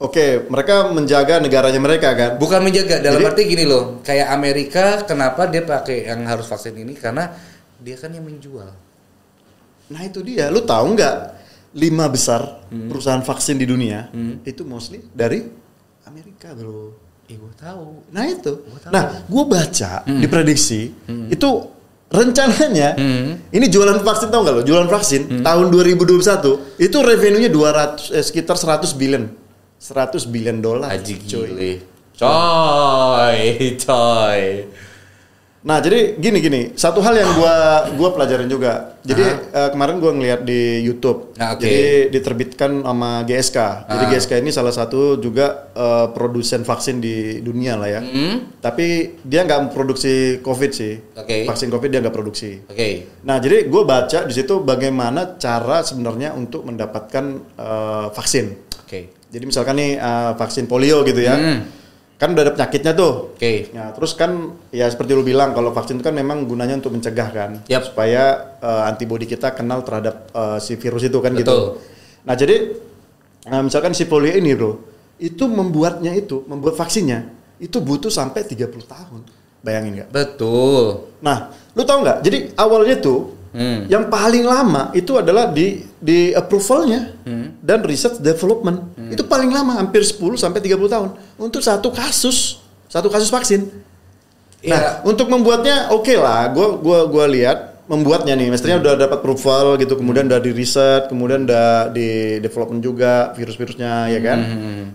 S2: Oke, mereka menjaga negaranya mereka kan?
S1: Bukan menjaga dalam
S2: Jadi-
S1: arti gini loh, kayak Amerika kenapa dia pakai yang harus vaksin ini karena dia kan yang menjual.
S2: Nah itu dia. Lu tahu nggak? Lima besar
S1: Hmm.
S2: perusahaan vaksin di dunia itu mostly dari Amerika bro.
S1: Eh gua tahu.
S2: Nah itu.
S1: Gua tahu.
S2: Nah, gue baca diprediksi itu rencananya
S1: Hmm.
S2: ini jualan vaksin tau nggak lo? Jualan vaksin tahun 2021 itu revenue-nya 200 eh, sekitar 100 billion. 100 billion dolar. Coy.
S1: gile. Coy, coy.
S2: Nah, jadi gini gini, satu hal yang gua gua pelajarin juga. Jadi eh, kemarin gua ngeliat di YouTube.
S1: Nah, oke.
S2: Jadi diterbitkan sama GSK. Jadi
S1: Ah.
S2: GSK ini salah satu juga eh, produsen vaksin di dunia lah ya.
S1: Hmm?
S2: Tapi dia nggak memproduksi COVID sih.
S1: Oke.
S2: Vaksin COVID dia nggak produksi.
S1: Oke.
S2: Nah, jadi gue baca di situ bagaimana cara sebenarnya untuk mendapatkan eh, vaksin.
S1: Oke.
S2: Jadi misalkan nih eh, vaksin polio gitu ya,
S1: Hmm.
S2: Kan udah ada penyakitnya tuh.
S1: Oke.
S2: Nah, terus kan ya seperti lu bilang kalau vaksin itu kan memang gunanya untuk mencegah kan,
S1: Yap.
S2: supaya eh, antibodi kita kenal terhadap eh, si virus itu kan gitu.
S1: Betul.
S2: Nah, jadi eh, misalkan si polio ini, Bro, itu membuatnya itu, membuat vaksinnya itu butuh sampai 30 tahun. Bayangin nggak?
S1: Betul.
S2: Nah, lu tahu nggak? Jadi awalnya tuh
S1: Hmm.
S2: yang paling lama itu adalah di di approvalnya
S1: Hmm.
S2: dan research development. Itu paling lama hampir 10 sampai 30 tahun untuk satu kasus, satu kasus vaksin. Nah,
S1: Iya.
S2: untuk membuatnya oke lah. Gua gua gua lihat membuatnya nih, mestinya udah dapat approval gitu, kemudian udah di riset, kemudian udah di development juga virus-virusnya ya kan.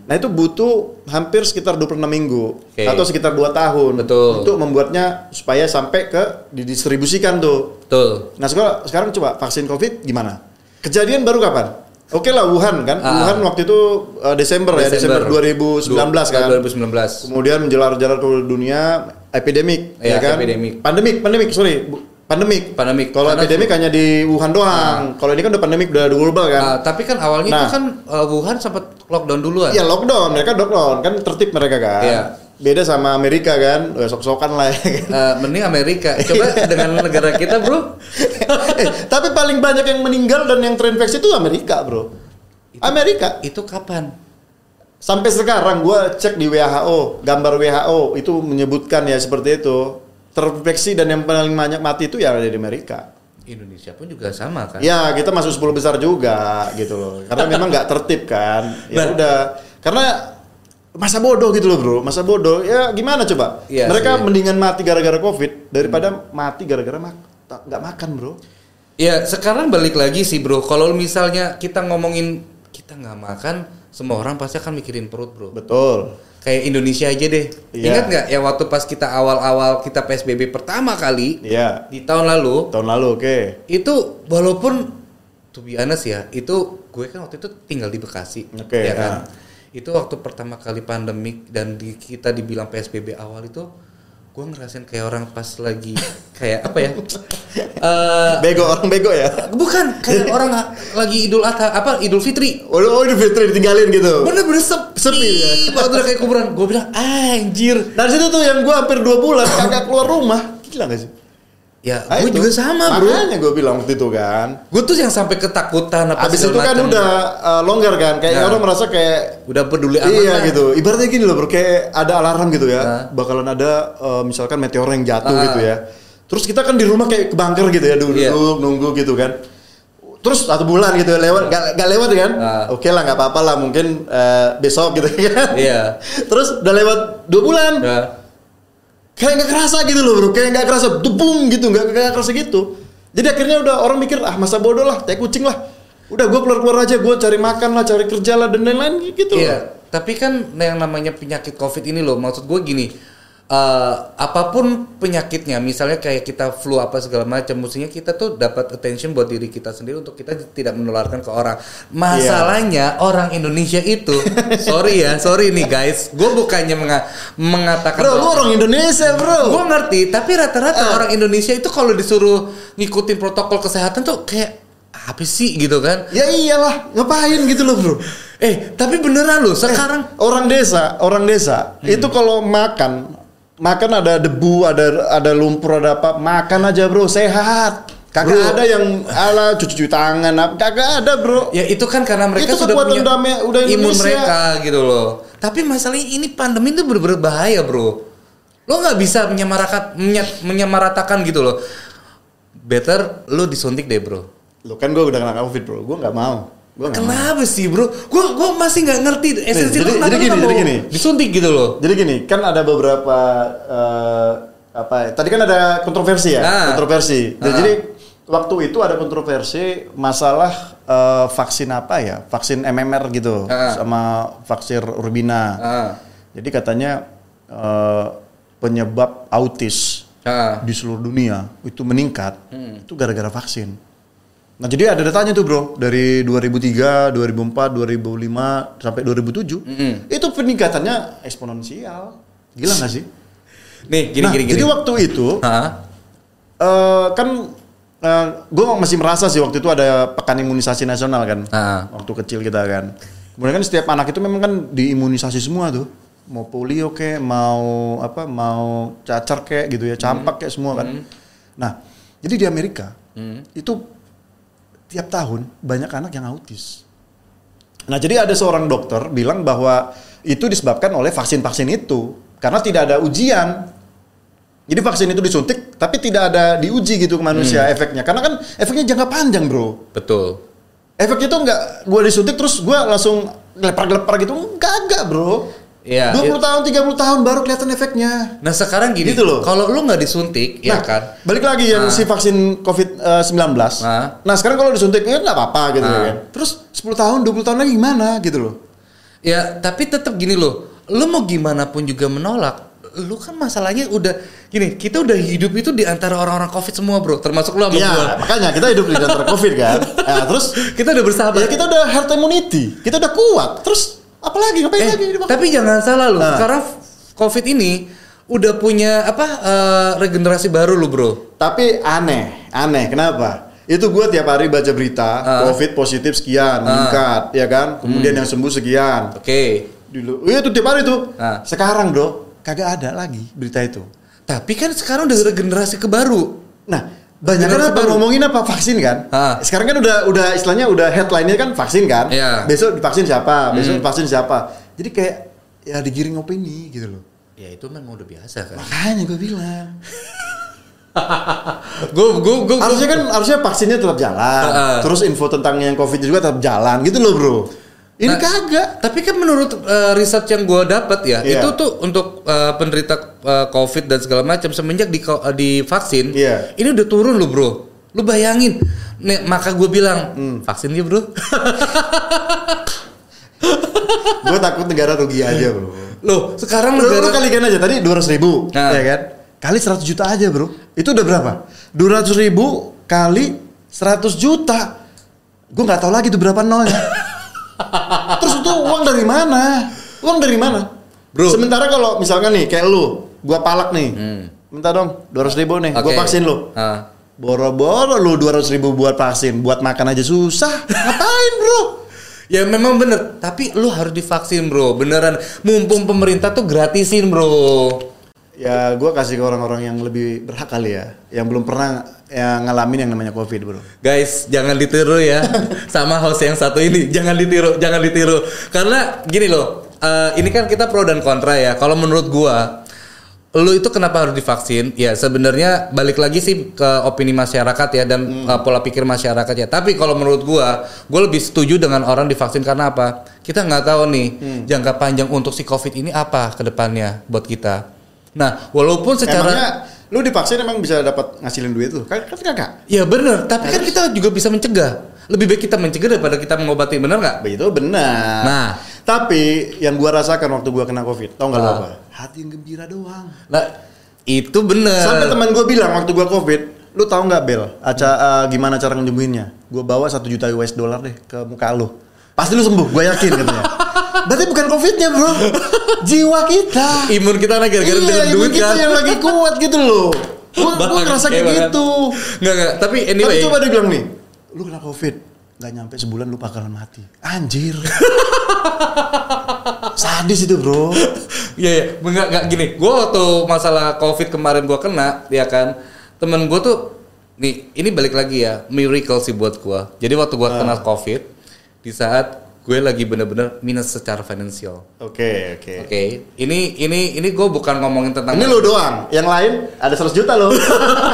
S2: Nah, itu butuh hampir sekitar 26 minggu
S1: Oke.
S2: atau sekitar 2 tahun
S1: Betul.
S2: untuk membuatnya supaya sampai ke didistribusikan tuh.
S1: Betul.
S2: Nah, sekarang sekarang coba vaksin Covid gimana? Kejadian baru kapan? Oke lah Wuhan kan.
S1: Ah.
S2: Wuhan waktu itu uh, Desember, ya, Desember 2019 kan.
S1: 2019.
S2: Kemudian menjelar-jelar ke dunia epidemik ya
S1: Iya,
S2: kan?
S1: epidemik.
S2: Pandemik, pandemik, sorry. Bu- Pandemik.
S1: Pandemik.
S2: Kalau epidemik hanya di Wuhan doang. Kalau ini kan udah pandemik udah global kan.
S1: Ah, tapi kan awalnya
S2: Nah.
S1: itu kan uh, Wuhan sempat lockdown duluan.
S2: Iya lockdown, mereka lockdown kan tertib mereka kan.
S1: Iya.
S2: Beda sama Amerika kan, Udah sok-sokan lah. Ya, kan?
S1: Eh, mending Amerika. Coba dengan negara kita, Bro.
S2: eh, tapi paling banyak yang meninggal dan yang terinfeksi itu Amerika, bro. Amerika.
S1: Itu kapan?
S2: Sampai sekarang gua cek di WHO, gambar WHO itu menyebutkan ya seperti itu. Terinfeksi dan yang paling banyak mati itu ya ada di Amerika.
S1: Indonesia pun juga sama kan?
S2: Ya kita masuk 10 besar juga gitu loh. Karena memang nggak tertib kan. Ya
S1: Nah.
S2: udah. Karena masa bodoh gitu loh bro. Masa bodoh. Ya gimana coba?
S1: Iya
S2: Mereka
S1: sih.
S2: mendingan mati gara-gara covid daripada mati gara-gara mak nggak makan bro.
S1: Ya sekarang balik lagi sih bro. Kalau misalnya kita ngomongin kita nggak makan, semua orang pasti akan mikirin perut bro.
S2: Betul.
S1: Kayak Indonesia aja deh.
S2: Iya.
S1: Ingat nggak ya waktu pas kita awal-awal kita PSBB pertama kali
S2: Iya.
S1: di tahun lalu
S2: Tahun lalu oke.
S1: itu walaupun to be honest ya itu gue kan waktu itu tinggal di Bekasi
S2: Oke,
S1: ya kan
S2: ya.
S1: itu waktu pertama kali pandemik dan di, kita dibilang PSBB awal itu gue ngerasain kayak orang pas lagi kayak apa ya Eh,
S2: Bego orang bego ya.
S1: bukan kayak orang lagi Idul Adha apa Idul Fitri
S2: Oh, oh ini Fitri ditinggalin gitu.
S1: bener-bener sepi,
S2: Sepi, ya?
S1: banget udah kayak kuburan gue bilang anjir
S2: Dari situ tuh yang gua hampir dua bulan kagak keluar rumah. Gila gak sih?
S1: Ya,
S2: Ah,
S1: gue
S2: itu.
S1: juga sama, bro.
S2: Makanya gue bilang waktu itu kan.
S1: Gue tuh yang sampai ketakutan apa
S2: Abis itu kan
S1: macam.
S2: udah uh, longgar kan, kayak
S1: Nah.
S2: orang merasa kayak
S1: udah peduli amat
S2: iya
S1: lah.
S2: gitu. Ibaratnya gini loh bro, kayak ada alarm gitu ya.
S1: Nah.
S2: Bakalan ada uh, misalkan meteor yang jatuh
S1: Ah.
S2: gitu ya. Terus kita kan di rumah kayak ke bunker gitu ya, duduk
S1: Iya.
S2: nunggu gitu kan. Terus satu bulan gitu lewat, gak, gak lewat kan?
S1: Ah.
S2: Oke lah, nggak apa-apa lah, mungkin uh, besok gitu kan.
S1: Iya.
S2: Terus udah lewat dua bulan,
S1: Ya.
S2: Kayak nggak kerasa gitu loh bro, kayak nggak kerasa, tubung gitu, nggak nggak kerasa gitu. Jadi akhirnya udah orang mikir ah masa bodoh lah, teh kucing lah. Udah gue keluar keluar aja, gue cari makan lah, cari kerja lah dan lain-lain gitu. loh.
S1: Iya, tapi kan yang namanya penyakit COVID ini loh, maksud gue gini, eh, apa pun penyakitnya, misalnya kayak kita flu apa segala macam, mestinya kita tuh dapat attention buat diri kita sendiri untuk kita tidak menularkan ke orang. Masalahnya orang Indonesia itu, sorry ya, sorry nih guys, gue bukannya menga- mengatakan
S2: Bro, lu orang Indonesia bro.
S1: gue ngerti, tapi rata-rata
S2: Eh.
S1: orang Indonesia itu kalau disuruh ngikutin protokol kesehatan tuh kayak apa sih gitu kan?
S2: Ya iyalah, ngapain gitu loh bro.
S1: Eh, tapi beneran loh, sekarang
S2: Orang desa, orang desa
S1: Hmm.
S2: itu kalau makan, makan ada debu, ada ada lumpur, ada apa, makan aja bro, sehat. Kagak
S1: Bro.
S2: ada yang ala cuci-cuci tangan, kagak ada bro.
S1: Ya itu kan karena mereka
S2: Itu
S1: sudah punya
S2: damai- udah
S1: imun mereka gitu loh. Tapi masalahnya ini pandemi itu bener-bener bahaya bro. Lo nggak bisa menyamarakat, menye- menyamaratakan gitu loh. Better lo disuntik deh bro.
S2: Lo kan gue udah kena covid bro, gue nggak mau. Mau.
S1: Kenapa sih bro? Gue gua masih nggak ngerti esensi
S2: jadi-
S1: kenapa
S2: jadi gini, jadi gini.
S1: disuntik gitu loh.
S2: Jadi gini, kan ada beberapa eh, apa? ya, Tadi kan ada kontroversi ya,
S1: Ah.
S2: kontroversi. Dan
S1: Ah.
S2: Jadi waktu itu ada kontroversi masalah eh, vaksin apa ya? Vaksin MMR gitu,
S1: Ah.
S2: sama vaksin Urbina.
S1: Ah,
S2: Jadi katanya eh, penyebab autis
S1: ah.
S2: di seluruh dunia itu meningkat,
S1: Hmm.
S2: itu gara-gara vaksin. Nah jadi ada datanya tuh bro, dari 2003, 2004, 2005 sampai 2007,
S1: Mm-mm.
S2: itu peningkatannya eksponensial. Gila gak sih?
S1: Nih gini
S2: nah,
S1: gini gini.
S2: jadi waktu itu
S1: Hah?
S2: eh, kan gue masih merasa sih waktu itu ada pekan imunisasi nasional kan,
S1: Ah.
S2: waktu kecil kita kan. Kemudian kan setiap anak itu memang kan diimunisasi semua tuh, mau polio kek, mau apa, mau cacar kek gitu ya, campak kek semua kan. Nah, jadi di Amerika itu tiap tahun banyak anak yang autis. Nah, jadi ada seorang dokter bilang bahwa itu disebabkan oleh vaksin-vaksin itu karena tidak ada ujian. Jadi vaksin itu disuntik tapi tidak ada diuji gitu ke manusia efeknya. Karena kan efeknya jangka panjang, Bro.
S1: Betul.
S2: Efeknya itu enggak gua disuntik terus gua langsung gelepar-gelepar gitu. Enggak, enggak, Bro.
S1: Iya.
S2: 20 tahun, 30 tahun baru kelihatan efeknya.
S1: Nah sekarang gini,
S2: Gitu loh.
S1: kalau lu nggak disuntik, ya
S2: nah,
S1: kan?
S2: balik lagi yang
S1: Ah.
S2: si vaksin COVID-19.
S1: Ah.
S2: Nah, sekarang kalau disuntik ya nggak apa-apa gitu
S1: Ah.
S2: ya kan. Terus 10 tahun, 20 tahun lagi gimana gitu loh.
S1: Ya, tapi tetap gini loh. Lu mau gimana pun juga menolak. Lu kan masalahnya udah gini, kita udah hidup itu di antara orang-orang Covid semua, Bro. Termasuk lu sama gua.
S2: Iya, makanya kita hidup di antara Covid kan. Nah, terus
S1: Kita udah bersahabat.
S2: ya kita udah herd immunity, kita udah kuat. Terus apalagi ngapain
S1: Eh,
S2: lagi?
S1: tapi jangan salah lu.
S2: Nah.
S1: Sekarang Covid ini udah punya apa eh, regenerasi baru lu, Bro.
S2: Tapi aneh, aneh. Kenapa? Itu gua tiap hari baca berita,
S1: Ah.
S2: COVID positif sekian, meningkat, ya kan? Kemudian
S1: Hmm.
S2: yang sembuh sekian.
S1: Oke.
S2: Dulu, iya itu tiap hari tuh.
S1: Ah.
S2: Sekarang bro, kagak ada lagi berita itu.
S1: Tapi kan sekarang udah regenerasi ke baru.
S2: Nah, banyak kan apa
S1: baru.
S2: ngomongin apa vaksin kan?
S1: Ah.
S2: Sekarang kan udah udah istilahnya udah headline-nya kan vaksin kan?
S1: Iya.
S2: Besok divaksin siapa? Besok
S1: Hmm.
S2: vaksin siapa? Jadi kayak ya digiring opini gitu loh.
S1: Ya itu memang udah biasa kan.
S2: Makanya gue bilang.
S1: Gue gue gue
S2: harusnya kan harusnya vaksinnya tetap jalan.
S1: Heeh.
S2: Terus info tentang yang covid juga tetap jalan gitu loh bro. Ini
S1: Nah,
S2: kagak.
S1: Tapi kan menurut eh, riset yang gue dapat ya,
S2: Iya.
S1: itu tuh untuk eh, penderita eh, COVID dan segala macam semenjak di di vaksin,
S2: Iya.
S1: ini udah turun loh bro. Lu bayangin, nih maka gue bilang
S2: Hmm.
S1: vaksin ya bro.
S2: gue takut negara rugi aja bro.
S1: Loh sekarang
S2: Lu, lu
S1: negara
S2: kalikan aja tadi 200 ribu,
S1: Nah.
S2: ya kan? Kali 100 juta aja bro. Itu udah berapa? 200 ribu kali 100 juta. Gue nggak tahu lagi itu berapa nolnya. Terus itu uang dari mana? Uang dari mana?
S1: Bro.
S2: Sementara kalau misalkan nih kayak lu, gua palak nih. Minta dong 200 ribu nih, gua
S1: Hmm. Oke.
S2: vaksin lu.
S1: Ah.
S2: Boro-boro lu 200 ribu buat vaksin, buat makan aja susah. Ngapain bro?
S1: Ya memang bener, tapi lu harus divaksin bro, beneran. Mumpung pemerintah tuh gratisin bro.
S2: Ya gue kasih ke orang-orang yang lebih berhak kali ya, yang belum pernah yang ngalamin yang namanya covid bro.
S1: Guys, jangan ditiru ya sama host yang satu ini. Jangan ditiru, jangan ditiru. Karena gini loh, eh, ini kan kita pro dan kontra ya. Kalau menurut gua, lu itu kenapa harus divaksin? Ya sebenarnya balik lagi sih ke opini masyarakat ya dan eh, pola pikir masyarakat ya. Tapi kalau menurut gua, gua lebih setuju dengan orang divaksin karena apa? Kita nggak tahu nih jangka panjang untuk si covid ini apa ke depannya buat kita. Nah, walaupun secara
S2: Emangnya lu divaksin emang bisa dapat ngasilin duit tuh? Kan kan kagak.
S1: Ya bener, tapi kan kita juga bisa mencegah. Lebih baik kita mencegah daripada kita mengobati, bener nggak?
S2: Itu benar.
S1: Nah.
S2: tapi yang gua rasakan waktu gua kena covid, tau nggak lu
S1: Ah.
S2: apa? Hati yang gembira doang.
S1: Nah, itu bener.
S2: Sampai teman gue bilang waktu gua covid, lu tahu nggak Bel, aca eh, gimana cara nyembuhinnya? Gue bawa satu juta US dollar deh ke muka lu. Pasti lu sembuh, gue yakin katanya. Berarti bukan covidnya bro, jiwa kita.
S1: Imun kita lagi gara-gara dengan
S2: iya, imun
S1: duit
S2: kita
S1: kan.
S2: yang lagi kuat gitu loh. Gue ngerasa kayak
S1: banget.
S2: gitu.
S1: Nggak, nggak. Tapi anyway.
S2: Tapi coba dia bilang nih, lu kena covid, nggak nyampe sebulan lu bakalan mati. Anjir. Sadis itu bro.
S1: Iya, iya. Nggak, nggak gini. Gue waktu masalah covid kemarin gue kena, ya kan. Temen gue tuh, nih, ini balik lagi ya, miracle sih buat gue. Jadi waktu gue kena covid, di saat gue lagi bener-bener minus secara finansial.
S2: Oke oke.
S1: Oke, ini ini ini gue bukan ngomongin tentang
S2: Ini lu doang, yang lain ada 100 juta loh.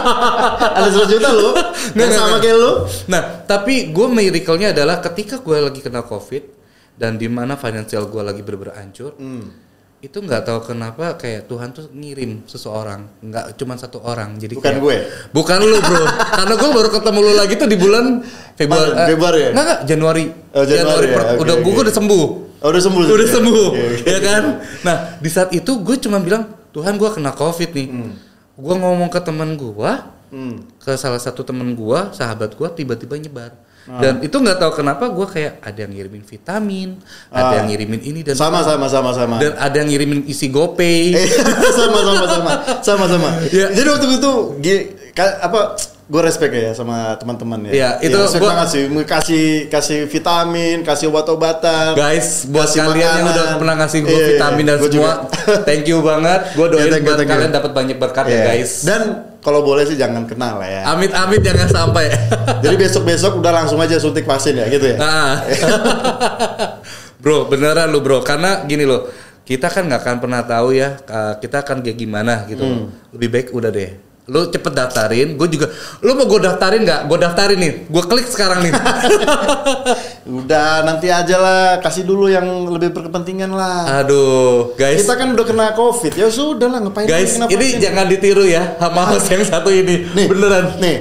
S2: ada 100 juta.
S1: Nggak,
S2: Yang
S1: nggak,
S2: sama
S1: nggak.
S2: kayak lu.
S1: Nah, tapi gue miracle-nya adalah ketika gue lagi kena covid dan di mana finansial gue lagi bener-bener hancur,
S2: Hmm.
S1: Itu nggak tahu kenapa kayak Tuhan tuh ngirim seseorang, nggak cuma satu orang. Jadi
S2: Bukan
S1: kayak-
S2: gue.
S1: bukan lu bro, karena gue baru ketemu lu lagi tuh di bulan Februari,
S2: Maret, Februari ya?
S1: Nggak Januari,
S2: Oh, Januari ya,
S1: per-
S2: oke,
S1: udah
S2: oke.
S1: gue udah sembuh,
S2: Oh, udah sembuh.
S1: udah sembuh,
S2: Oke, oke.
S1: ya kan? Nah di saat itu gue cuma bilang Tuhan gue kena covid nih, gue ngomong ke teman gue,
S2: Hmm.
S1: ke salah satu temen gua, sahabat gua tiba-tiba nyebar.
S2: Ah.
S1: Dan itu nggak tahu kenapa gua kayak ada yang ngirimin vitamin, ada
S2: Ah.
S1: yang ngirimin ini dan
S2: Sama sama sama sama.
S1: dan ada yang ngirimin isi GoPay.
S2: Eh, sama sama sama sama sama.
S1: Ya.
S2: Jadi waktu itu apa gue respect ya sama teman-teman ya.
S1: Iya, itu
S2: respect
S1: gua-
S2: banget sih. kasih kasih vitamin, kasih obat-obatan.
S1: Guys, buat kalian yang
S2: makanan.
S1: udah pernah ngasih gua
S2: Iya,
S1: vitamin dan
S2: gua
S1: semua,
S2: juga.
S1: thank you banget. Gua doain
S2: Iya, thank you,
S1: buat
S2: thank you.
S1: kalian dapat banyak berkat ya
S2: Iya.
S1: guys.
S2: Dan kalau boleh sih jangan kenal lah ya.
S1: Amit-amit jangan sampai.
S2: Jadi besok-besok udah langsung aja suntik vaksin ya gitu ya.
S1: Nah. bro, beneran lu bro, karena gini loh, kita kan nggak akan pernah tahu ya, uh, kita akan kayak gimana gitu.
S2: Hmm.
S1: Lebih baik udah deh. Lu cepet daftarin, gue juga. Lu mau gue daftarin nggak? Gue daftarin nih, gue klik sekarang nih.
S2: Udah nanti aja lah, kasih dulu yang lebih berkepentingan lah.
S1: Aduh, guys.
S2: Kita kan udah kena covid, ya sudah lah ngapain
S1: Guys,
S2: kena
S1: ini
S2: vaksin?
S1: jangan ditiru ya sama host yang satu ini.
S2: Nih,
S1: Beneran.
S2: Nih,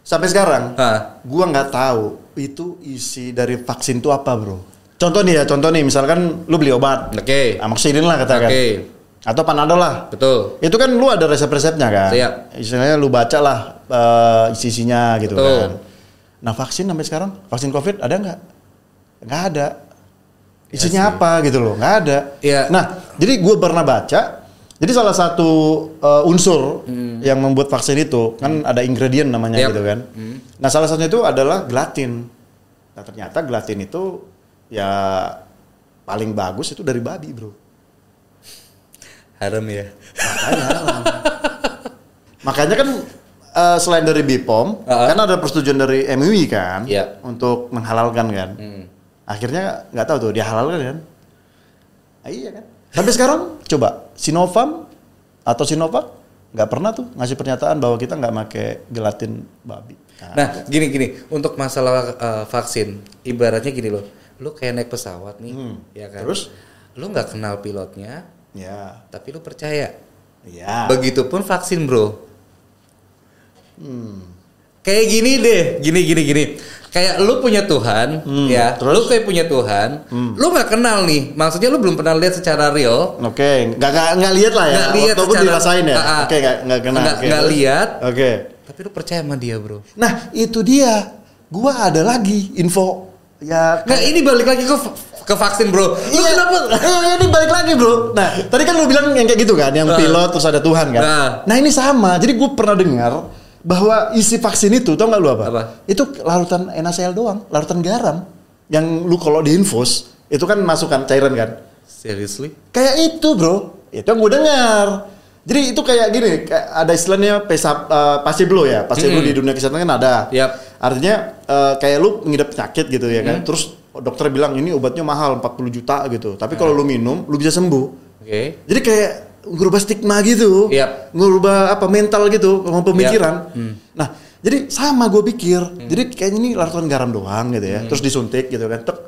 S2: sampai sekarang,
S1: Ah.
S2: gua nggak tahu itu isi dari vaksin itu apa, bro. Contoh nih ya, contoh nih, misalkan lu beli obat,
S1: Oke.
S2: amoxicillin lah katakan,
S1: Oke.
S2: Atau panadol lah.
S1: Betul.
S2: Itu kan lu ada resep-resepnya kan.
S1: Siap.
S2: Istilahnya lu baca lah eh, isi-isinya gitu
S1: Betul.
S2: kan. Nah vaksin sampai sekarang, vaksin covid ada nggak? Nggak ada. Isinya apa gitu loh, nggak ada.
S1: Iya.
S2: Nah, jadi gue pernah baca. Jadi salah satu eh, unsur yang membuat vaksin itu kan ada ingredient namanya
S1: Yap.
S2: gitu kan. Nah salah satunya itu adalah gelatin. Nah ternyata gelatin itu ya paling bagus itu dari babi bro.
S1: Haram ya.
S2: Makanya haram. Makanya kan eh, selain dari BPOM,
S1: Uh-uh.
S2: kan ada persetujuan dari MUI kan
S1: Iya.
S2: untuk menghalalkan kan.
S1: Hmm.
S2: Akhirnya nggak tahu tuh dia halalkan kan. Ah, iya kan. Sampai sekarang coba Sinovac atau Sinovac nggak pernah tuh ngasih pernyataan bahwa kita nggak pakai gelatin babi. Nah,
S1: Nah, gini gini, untuk masalah uh, vaksin, ibaratnya gini loh, lu kayak naik pesawat nih,
S2: Hmm.
S1: ya kan?
S2: Terus?
S1: lu nggak kenal pilotnya,
S2: ya,
S1: tapi lu percaya.
S2: ya.
S1: Begitupun vaksin, bro.
S2: Hmm.
S1: Kayak gini deh, gini gini gini. Kayak lu punya Tuhan, ya.
S2: terus?
S1: Lu kayak punya Tuhan, lu nggak kenal nih. Maksudnya lu belum pernah lihat secara real,
S2: Oke, nggak nggak nggak lihat lah ya.
S1: nggak lihat secara
S2: dirasain ya.
S1: Ah, ah.
S2: Oke, nggak nggak kena.
S1: Nggak-
S2: Oke,
S1: nggak lihat.
S2: Oke.
S1: tapi lu percaya sama dia, bro.
S2: Nah, itu dia. Gua ada lagi info ya
S1: Nggak, ini balik lagi ke ke vaksin, bro. Lu
S2: Iya,
S1: kenapa?
S2: Iya, ini balik lagi bro. Nah, tadi kan lu bilang yang kayak gitu kan, yang
S1: Ah.
S2: pilot terus ada Tuhan kan.
S1: Ah.
S2: Nah ini sama. Jadi gue pernah dengar bahwa isi vaksin itu, tau nggak lu apa?
S1: Apa?
S2: Itu larutan NaCl doang, larutan garam. Yang lu kalau diinfus itu kan masukkan cairan kan.
S1: Seriously?
S2: Kayak itu bro. Itu yang gue dengar. Jadi itu kayak gini, kayak ada istilahnya pesa, uh, placebo ya, placebo
S1: Mm-mm.
S2: di dunia kesehatan kan ada.
S1: Yap.
S2: Artinya eh, kayak lu mengidap penyakit gitu ya
S1: Mm.
S2: kan. Terus dokter bilang ini obatnya mahal 40 juta gitu. Tapi kalau lu minum, lu bisa sembuh.
S1: Oke.
S2: Jadi kayak ngubah stigma gitu.
S1: Yap.
S2: Ngubah apa mental gitu, pemikiran.
S1: Yap. Hmm.
S2: Nah, jadi sama gue pikir. Jadi kayaknya ini larutan garam doang gitu
S1: Hmm.
S2: ya. Terus disuntik gitu kan. Tek.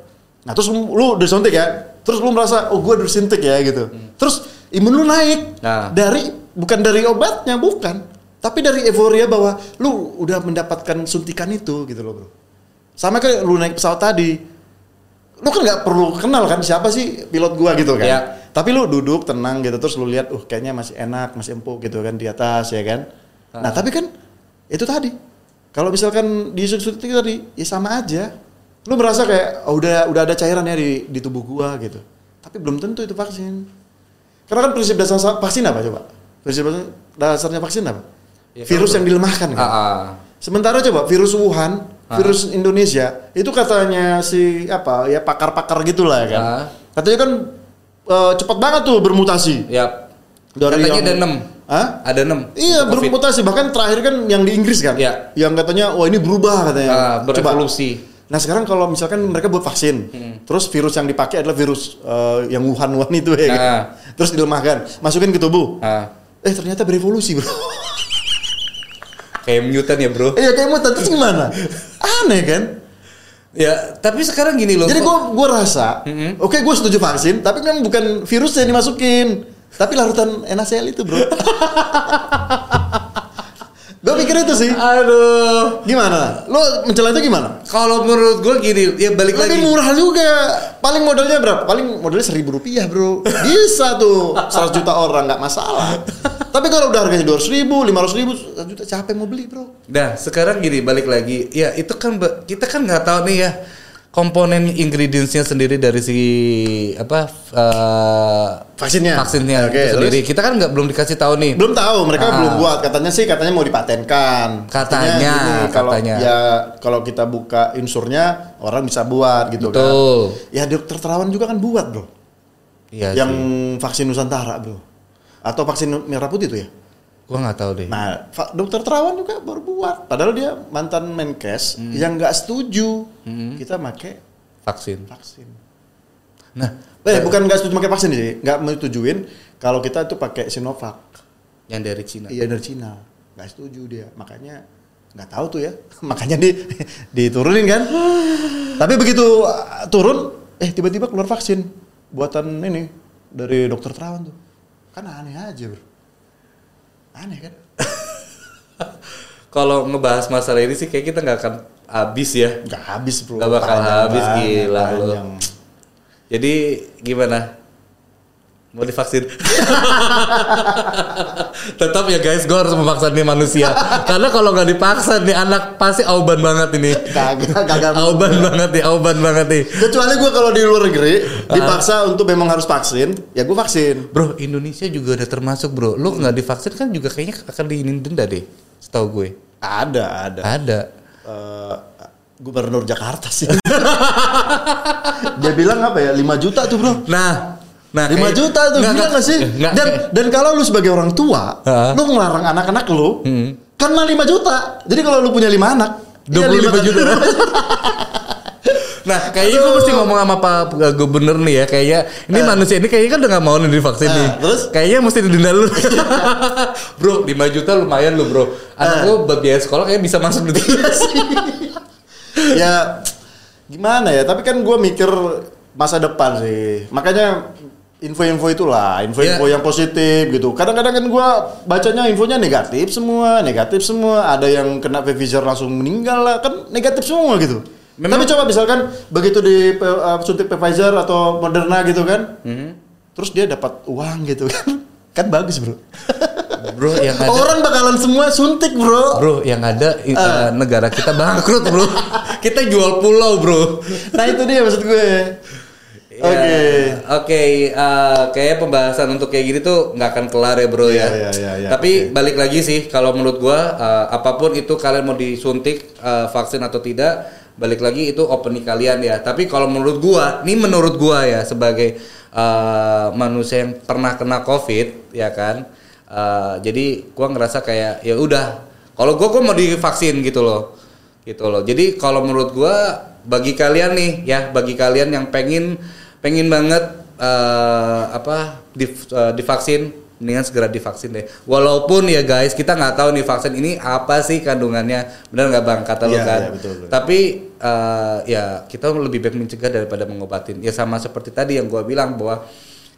S2: Nah, terus lu, disuntik ya. Terus lu merasa oh gue disuntik ya gitu. Terus imun lu naik.
S1: Hmm. Nah.
S2: Dari bukan dari obatnya, bukan. Tapi dari euforia bahwa lu udah mendapatkan suntikan itu gitu loh, Bro. Sama kayak lu naik pesawat tadi. Lu kan nggak perlu kenal kan siapa sih pilot gua gitu kan.
S1: Ya.
S2: Tapi lu duduk tenang gitu terus lu lihat, uh kayaknya masih enak, masih empuk gitu kan di atas ya kan. Nah tapi kan itu tadi. Kalau misalkan di suntik tadi, ya sama aja. Lu merasa kayak oh, udah udah ada cairan ya di di tubuh gua gitu. Tapi belum tentu itu vaksin. Karena kan prinsip dasar sa- vaksin apa coba? Prinsip dasar- dasarnya vaksin apa?
S1: Ya,
S2: Virus yang dilemahkan kan.
S1: Ah, ah.
S2: Sementara coba virus Wuhan, virus Indonesia, itu katanya si apa ya pakar-pakar gitulah ya kan.
S1: Ah.
S2: Katanya kan eh, cepat banget tuh bermutasi.
S1: Yap.
S2: Dari
S1: Katanya
S2: yang-
S1: ada enam.
S2: Hah?
S1: Ada enam.
S2: Iya
S1: Covid.
S2: bermutasi bahkan terakhir kan yang di Inggris kan,
S1: Iya.
S2: yang katanya wah ini berubah katanya.
S1: Ah,
S2: Coba.
S1: berevolusi.
S2: Nah sekarang kalau misalkan mereka buat vaksin,
S1: Hmm.
S2: terus virus yang dipakai adalah virus eh, yang Wuhan Wuhan itu ya, kan?
S1: Nah.
S2: terus dilemahkan, masukin ke tubuh,
S1: Ah.
S2: eh ternyata berevolusi bro.
S1: Kayak mutan ya, Bro.
S2: Iya kayak mutan terus gimana? Aneh kan?
S1: Ya, tapi sekarang gini loh.
S2: Jadi gue gue rasa,
S1: Mm-mm.
S2: oke gue setuju vaksin, tapi kan bukan virusnya yang dimasukin, tapi larutan NaCl itu bro. gue pikir itu sih.
S1: Aduh.
S2: Gimana? Lo mencela itu gimana?
S1: Kalau menurut gue gini, ya balik
S2: Lebih
S1: lagi.
S2: murah juga. Paling modalnya berapa? Paling modalnya seribu rupiah bro. Bisa tuh 100 juta orang nggak masalah. Tapi kalau udah harganya dua ribu, lima ribu, 1 juta capek mau beli bro.
S1: Nah, sekarang gini balik lagi. Ya, itu kan kita kan nggak tahu nih ya komponen ingredientsnya sendiri dari si apa eh,
S2: Vaksinnya.
S1: vaksinnya
S2: Oke,
S1: itu sendiri.
S2: terus?
S1: Kita kan nggak belum dikasih tahu nih.
S2: Belum tahu, mereka
S1: Ah.
S2: belum buat. Katanya sih katanya mau dipatenkan.
S1: Katanya,
S2: kalau
S1: katanya.
S2: ya kalau kita buka unsurnya orang bisa buat gitu
S1: Betul.
S2: kan. Ya dokter Terawan juga kan buat, Bro.
S1: Iya
S2: yang
S1: sih.
S2: vaksin Nusantara, Bro. Atau vaksin merah putih itu ya?
S1: Gua nggak tahu deh.
S2: Nah, dokter Terawan juga baru buat. Padahal dia mantan Menkes
S1: Hmm.
S2: yang nggak setuju kita pakai
S1: Vaksin.
S2: vaksin.
S1: Nah,
S2: Eh, bukan nggak setuju pakai vaksin sih, nggak menyetujui kalau kita itu pakai Sinovac.
S1: yang dari Cina.
S2: Iya dari Cina, nggak setuju dia. Makanya nggak tahu tuh ya. Makanya di diturunin kan. Tapi begitu uh, turun, eh tiba-tiba keluar vaksin buatan ini dari dokter Terawan tuh. Kan aneh aja bro. Aneh kan?
S1: Kalau ngebahas masalah ini sih kayak kita nggak akan habis ya.
S2: Nggak habis bro.
S1: Nggak bakal
S2: Panjang
S1: habis,
S2: banget,
S1: gila lu.
S2: panjang.
S1: Jadi gimana? Mau divaksin? Tetap ya guys, gue harus memaksa nih manusia. Karena kalau nggak dipaksa nih anak pasti auban banget ini.
S2: Kagak, kagak.
S1: Auban banget nih, auban banget nih.
S2: Kecuali gue kalau di luar negeri dipaksa untuk memang harus vaksin, ya gue vaksin.
S1: Bro, Indonesia juga udah termasuk bro. Lu nggak divaksin kan juga kayaknya akan diinin denda deh. Setahu gue.
S2: Ada, ada.
S1: Ada.
S2: Eh, gubernur Jakarta sih. Dia bilang apa ya? 5 juta tuh, Bro. 5
S1: Nah, nah kayak-
S2: juta tuh,
S1: Nggak,
S2: gila
S1: nggak,
S2: gak sih?
S1: nggak,
S2: dan
S1: kayak-
S2: dan kalau lu sebagai orang tua,
S1: Ha?
S2: lu ngelarang anak-anak lu,
S1: Hmm.
S2: karena 5 juta. Jadi kalau lu punya 5 anak, iya,
S1: 25
S2: lima
S1: juta. Nah, kayaknya gue mesti ngomong sama Pak Gubernur nih ya, kayaknya ini manusia ini kayaknya kan udah gak mau nih divaksin
S2: Eh,
S1: nih.
S2: terus?
S1: Kayaknya mesti didenda lu. bro, 5 juta lumayan lu, Bro. Anak
S2: Eh.
S1: lu buat biaya sekolah kayaknya bisa masuk di
S2: ya gimana ya? Tapi kan gue mikir masa depan sih. Makanya info-info itulah, info-info
S1: Ya.
S2: yang positif gitu. Kadang-kadang kan gue bacanya infonya negatif semua, negatif semua. Ada yang kena Pfizer langsung meninggal lah, kan negatif semua gitu.
S1: Memang-
S2: Tapi coba misalkan begitu di uh, suntik Pfizer atau Moderna gitu kan,
S1: Hmm.
S2: terus dia dapat uang gitu kan, kan bagus bro.
S1: Bro, yang ada
S2: Orang bakalan semua suntik bro.
S1: Bro, yang ada eh, negara kita bangkrut, Bro. kita jual pulau, Bro.
S2: Nah itu dia maksud gue.
S1: Ya,
S2: Oke.
S1: Oke, eh, kayak pembahasan untuk kayak gini tuh nggak akan kelar ya bro ya.
S2: Iya, iya, iya, iya.
S1: Tapi balik lagi sih, kalau menurut gua eh, apa pun itu kalian mau disuntik eh, vaksin atau tidak, balik lagi itu opini kalian ya. Tapi kalau menurut gua, ini menurut gua ya sebagai eh, manusia yang pernah kena COVID ya kan, Eh, jadi gua ngerasa kayak ya udah kalau gua gua mau divaksin gitu loh. Gitu loh. Jadi kalau menurut gua bagi kalian nih ya bagi kalian yang pengen pengen banget eh, apa div- eh, divaksin mendingan segera divaksin deh. Walaupun ya guys kita nggak tahu nih vaksin ini apa sih kandungannya. Benar nggak bang? Kata lo
S2: Iya,
S1: kan.
S2: iya, betul, betul.
S1: tapi eh, ya kita lebih baik mencegah daripada mengobatin. Ya sama seperti tadi yang gua bilang bahwa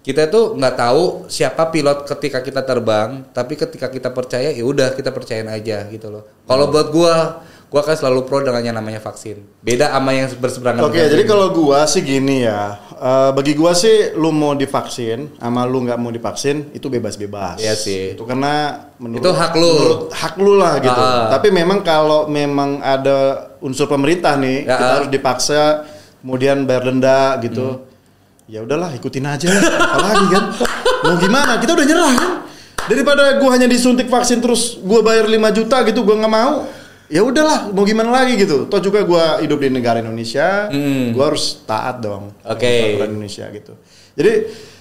S1: kita tuh nggak tahu siapa pilot ketika kita terbang tapi ketika kita percaya ya udah kita percayain aja gitu loh. Kalau buat gua gua kan selalu pro dengan yang namanya vaksin beda sama yang berseberangan
S2: Oke,
S1: dengan
S2: jadi kalau gua sih gini ya. Eh, bagi gua sih lu mau divaksin sama lu nggak mau divaksin itu bebas-bebas.
S1: Iya sih.
S2: Itu karena menurut
S1: Itu hak lu.
S2: menurut hak lu lah gitu.
S1: Ah.
S2: Tapi memang kalau memang ada unsur pemerintah nih,
S1: Ya,
S2: kita harus dipaksa kemudian bayar denda
S1: Hmm.
S2: gitu. Ya udahlah, ikutin aja. Apalagi kan. Mau gimana? Kita udah nyerah kan. Daripada gua hanya disuntik vaksin terus gua bayar 5 juta gitu, gua nggak mau. Ya udahlah, mau gimana lagi gitu. Toh juga gua hidup di negara Indonesia,
S1: Hmm.
S2: gua harus taat dong.
S1: Oke.
S2: peraturan Indonesia gitu. Jadi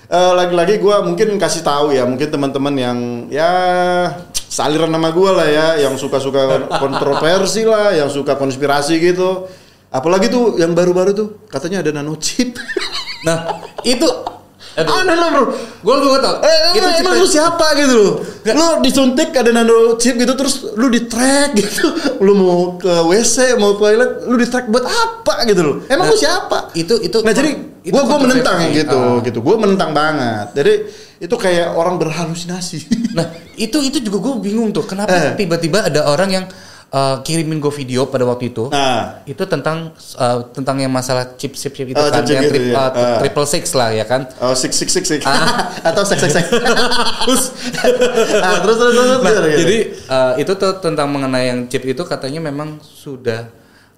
S2: eh, lagi-lagi gua mungkin kasih tahu ya, mungkin teman-teman yang ya saliran nama gua lah ya, yang suka-suka kontroversi lah, yang suka konspirasi gitu. Apalagi tuh yang baru-baru tuh katanya ada nanochip.
S1: nah itu
S2: Aneh lah bro.
S1: gua gua tau
S2: Eh,
S1: itu
S2: emang, lu siapa gitu loh? Lu disuntik ada nano chip gitu terus lu di track gitu. Lu mau ke WC, mau ke toilet, lu di track buat apa gitu loh? Emang
S1: Nah,
S2: lu siapa?
S1: itu- itu-
S2: Nah, jadi gua gua menentang gitu,
S1: Ah.
S2: gitu. Gua menentang banget. Jadi itu kayak orang berhalusinasi.
S1: Nah, itu itu juga gue bingung tuh. Kenapa
S2: Eh.
S1: tiba-tiba ada orang yang uh, kirimin gue video pada waktu itu.
S2: Nah.
S1: Itu tentang uh, tentang yang masalah chip chip chip itu
S2: Oh,
S1: kan
S2: chip-chip
S1: yang
S2: gitu
S1: tri-
S2: ya.
S1: uh, triple six lah ya kan.
S2: Oh, six six six six.
S1: Ah.
S2: Atau seks seks seks. ah, terus terus terus.
S1: Nah,
S2: terus,
S1: jadi uh, itu tuh tentang mengenai yang chip itu katanya memang sudah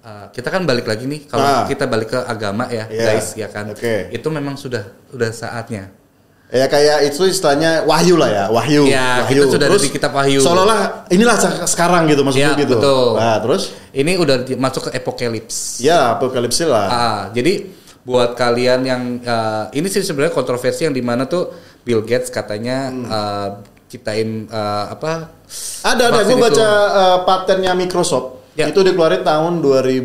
S1: uh, kita kan balik lagi nih kalau
S2: Ah.
S1: kita balik ke agama ya
S2: Iya.
S1: guys ya kan.
S2: Oke.
S1: Itu memang sudah udah saatnya.
S2: Ya kayak itu istilahnya wahyu lah ya, wahyu.
S1: Ya,
S2: wahyu.
S1: itu sudah ada di kitab Wahyu.
S2: Seolah-olah inilah se- sekarang gitu maksud
S1: Ya,
S2: gitu.
S1: betul.
S2: Nah, terus
S1: Ini udah masuk ke apokalips.
S2: ya apokalipsis lah.
S1: Ah, jadi buat kalian yang uh, ini sih sebenarnya kontroversi yang di mana tuh Bill Gates katanya
S2: Hmm.
S1: uh, ciptain uh, apa?
S2: Ada ada gue baca uh, patennya Microsoft.
S1: Ya.
S2: Itu dikeluarin tahun 2000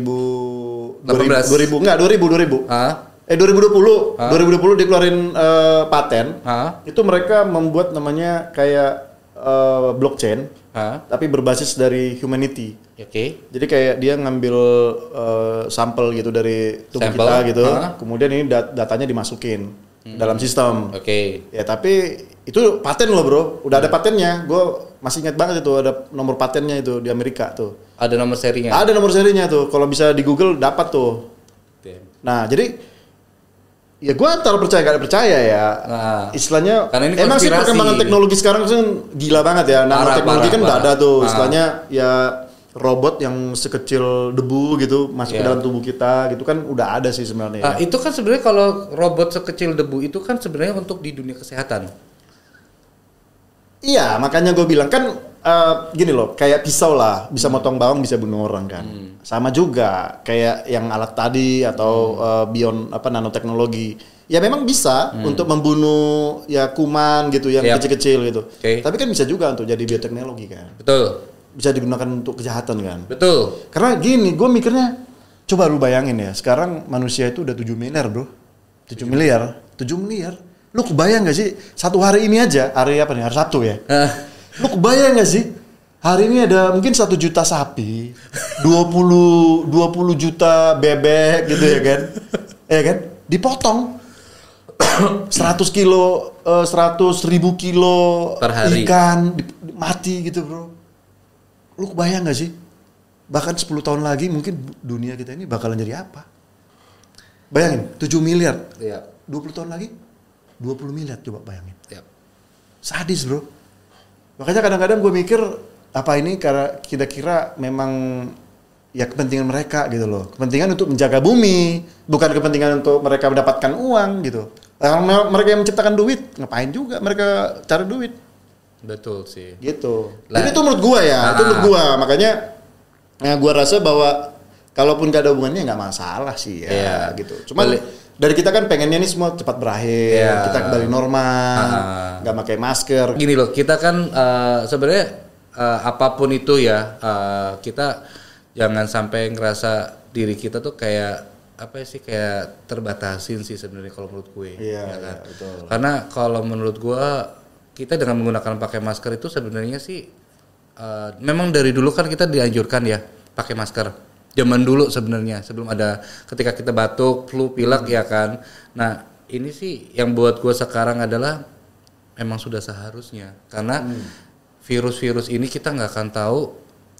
S1: 18.
S2: 2000 enggak 2000 2000.
S1: Ah,
S2: Eh 2020,
S1: Ah.
S2: 2020 dikeluarin uh, paten. Itu mereka membuat namanya kayak uh, blockchain
S1: ah,
S2: tapi berbasis dari humanity.
S1: oke.
S2: Jadi kayak dia ngambil uh, sampel gitu dari tubuh
S1: Sampel,
S2: kita gitu,
S1: ah.
S2: kemudian ini dat- datanya dimasukin dalam sistem.
S1: Oke.
S2: Ya tapi itu paten loh bro, udah ada patennya. Gue masih ingat banget itu ada nomor patennya itu di Amerika tuh.
S1: Ada nomor serinya.
S2: Ada nomor serinya tuh. Kalau bisa di Google dapat tuh.
S1: Damn.
S2: Nah jadi ya gue antara percaya gak percaya ya.
S1: Nah,
S2: Istilahnya
S1: karena ini
S2: emang sih perkembangan teknologi sekarang kan gila banget ya.
S1: Parah,
S2: Nanoteknologi
S1: parah,
S2: kan
S1: parah.
S2: ada tuh.
S1: Ah.
S2: Istilahnya ya robot yang sekecil debu gitu masuk ke
S1: Iya.
S2: dalam tubuh kita gitu kan udah ada sih sebenarnya.
S1: Ah,
S2: ya.
S1: itu kan sebenarnya kalau robot sekecil debu itu kan sebenarnya untuk di dunia kesehatan.
S2: Iya, makanya gue bilang kan eh, gini loh, kayak pisau lah, bisa motong bawang, bisa bunuh orang kan. Sama juga kayak yang alat tadi atau eh, beyond apa nanoteknologi. Ya memang bisa untuk membunuh ya kuman gitu yang kecil-kecil gitu.
S1: Oke.
S2: Tapi kan bisa juga untuk jadi bioteknologi kan.
S1: Betul.
S2: Bisa digunakan untuk kejahatan kan.
S1: Betul.
S2: Karena gini, gue mikirnya coba lu bayangin ya, sekarang manusia itu udah 7 miliar, Bro. 7 miliar, 7 miliar. Lu kebayang gak sih satu hari ini aja, hari apa nih? Hari Sabtu ya? Lu kebayang gak sih? Hari ini ada mungkin satu juta sapi, 20 20 juta bebek gitu ya kan? Ya kan? Dipotong 100 kilo, eh, 100 ribu kilo
S1: Per hari.
S2: ikan mati gitu bro. Lu kebayang gak sih? Bahkan 10 tahun lagi mungkin dunia kita ini bakalan jadi apa? Bayangin, 7 miliar.
S1: Iya.
S2: 20 tahun lagi 20 miliar coba bayangin.
S1: Iya.
S2: Sadis bro. Makanya kadang-kadang gue mikir apa ini karena kita kira memang ya kepentingan mereka gitu loh. Kepentingan untuk menjaga bumi, bukan kepentingan untuk mereka mendapatkan uang gitu. Nah, me- mereka yang menciptakan duit, ngapain juga mereka cari duit
S1: Betul sih.
S2: gitu.
S1: Lah-
S2: Jadi itu menurut gua ya, itu
S1: Ah.
S2: menurut gua. Makanya ya gua rasa bahwa kalaupun gak ada hubungannya nggak masalah sih ya
S1: Iya.
S2: gitu. Cuman
S1: Balik-
S2: dari kita kan pengennya nih semua cepat berakhir,
S1: Iya.
S2: kita kembali normal, nggak pakai masker.
S1: Gini loh, kita kan eh, sebenarnya eh, apa pun itu ya, eh, kita jangan sampai ngerasa diri kita tuh kayak apa sih kayak terbatasin sih sebenarnya kalau menurut gue.
S2: Iya,
S1: ya kan?
S2: iya, betul.
S1: Karena kalau menurut gue kita dengan menggunakan pakai masker itu sebenarnya sih eh, memang dari dulu kan kita dianjurkan ya pakai masker. Zaman dulu sebenarnya sebelum ada ketika kita batuk, flu, pilek ya kan. Nah ini sih yang buat gue sekarang adalah memang sudah seharusnya. Karena virus-virus ini kita nggak akan tahu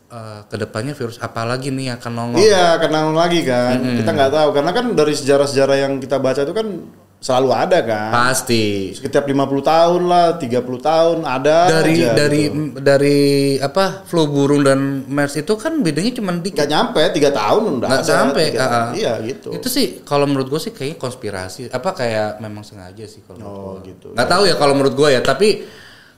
S1: eh, ke depannya virus apa lagi nih yang akan nongol.
S2: Iya, karena lagi kan, kita nggak tahu. Karena kan dari sejarah-sejarah yang kita baca itu kan selalu ada kan.
S1: Pasti.
S2: Setiap 50 tahun lah, 30 tahun ada
S1: dari
S2: aja
S1: dari
S2: gitu.
S1: dari apa flu burung dan MERS itu kan bedanya cuma dikit.
S2: nggak nyampe tiga tahun udah
S1: nggak
S2: ada,
S1: sampai ah.
S2: iya gitu
S1: itu sih kalau menurut gue sih kayaknya konspirasi apa kayak memang sengaja sih kalau
S2: Oh,
S1: gua.
S2: gitu.
S1: nggak tahu ya kalau menurut gue ya tapi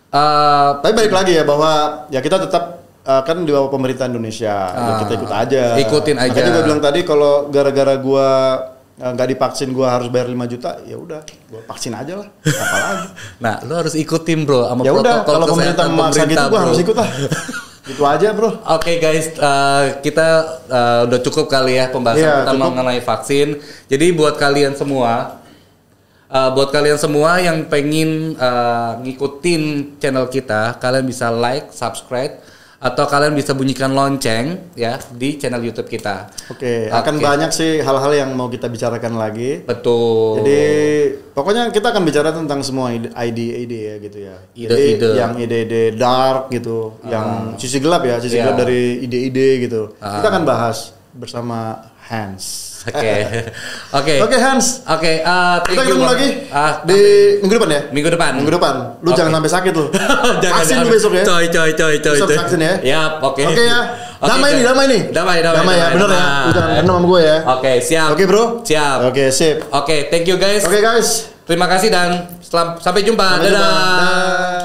S1: eh
S2: tapi balik lagi ya bahwa ya kita tetap uh, kan di bawah pemerintah Indonesia ya
S1: Ah.
S2: kita ikut aja
S1: Ikutin aja.
S2: makanya gue bilang tadi kalau gara-gara gua uh, nggak divaksin gua harus bayar 5 juta ya udah gua vaksin aja lah apalagi
S1: nah lo harus ikutin bro sama
S2: ya udah kalau pemerintah memaksa gitu
S1: bro.
S2: harus ikut lah itu aja bro
S1: Oke guys, eh, kita eh, udah cukup kali ya pembahasan
S2: Iya,
S1: kita
S2: cukup.
S1: mengenai vaksin. Jadi buat kalian semua, eh, buat kalian semua yang pengen eh, ngikutin channel kita, kalian bisa like, subscribe, atau kalian bisa bunyikan lonceng ya di channel YouTube kita.
S2: oke akan
S1: Oke.
S2: banyak sih hal-hal yang mau kita bicarakan lagi
S1: Betul.
S2: Jadi pokoknya kita akan bicara tentang semua ide- ide-ide ya gitu ya.
S1: Ide-ide.
S2: yang ide-ide dark gitu, yang sisi gelap ya, sisi
S1: Iya.
S2: gelap dari ide-ide gitu.
S1: Ah.
S2: Kita akan bahas bersama Hans.
S1: Oke, oke,
S2: Oke Hans,
S1: oke. eh, thank
S2: kita ketemu lagi
S1: Ah,
S2: di minggu depan ya.
S1: minggu depan.
S2: Minggu depan. Lu
S1: Oke.
S2: jangan sampai sakit lu.
S1: jangan
S2: Vaksin lu besok ya.
S1: Coy coy coy coy.
S2: Besok vaksin ya.
S1: Yap, oke.
S2: Oke ya.
S1: Oke,
S2: Damai
S1: guys.
S2: damai nih.
S1: Damai, damai,
S2: Damai ya, bener ya. Lu jangan sama gue ya.
S1: Oke, siap.
S2: Oke bro.
S1: Siap.
S2: Oke sip.
S1: Oke, thank you guys.
S2: Oke guys.
S1: Terima kasih dan selam- sampai jumpa.
S2: Sampai jumpa.
S1: Dadah.
S2: Dah.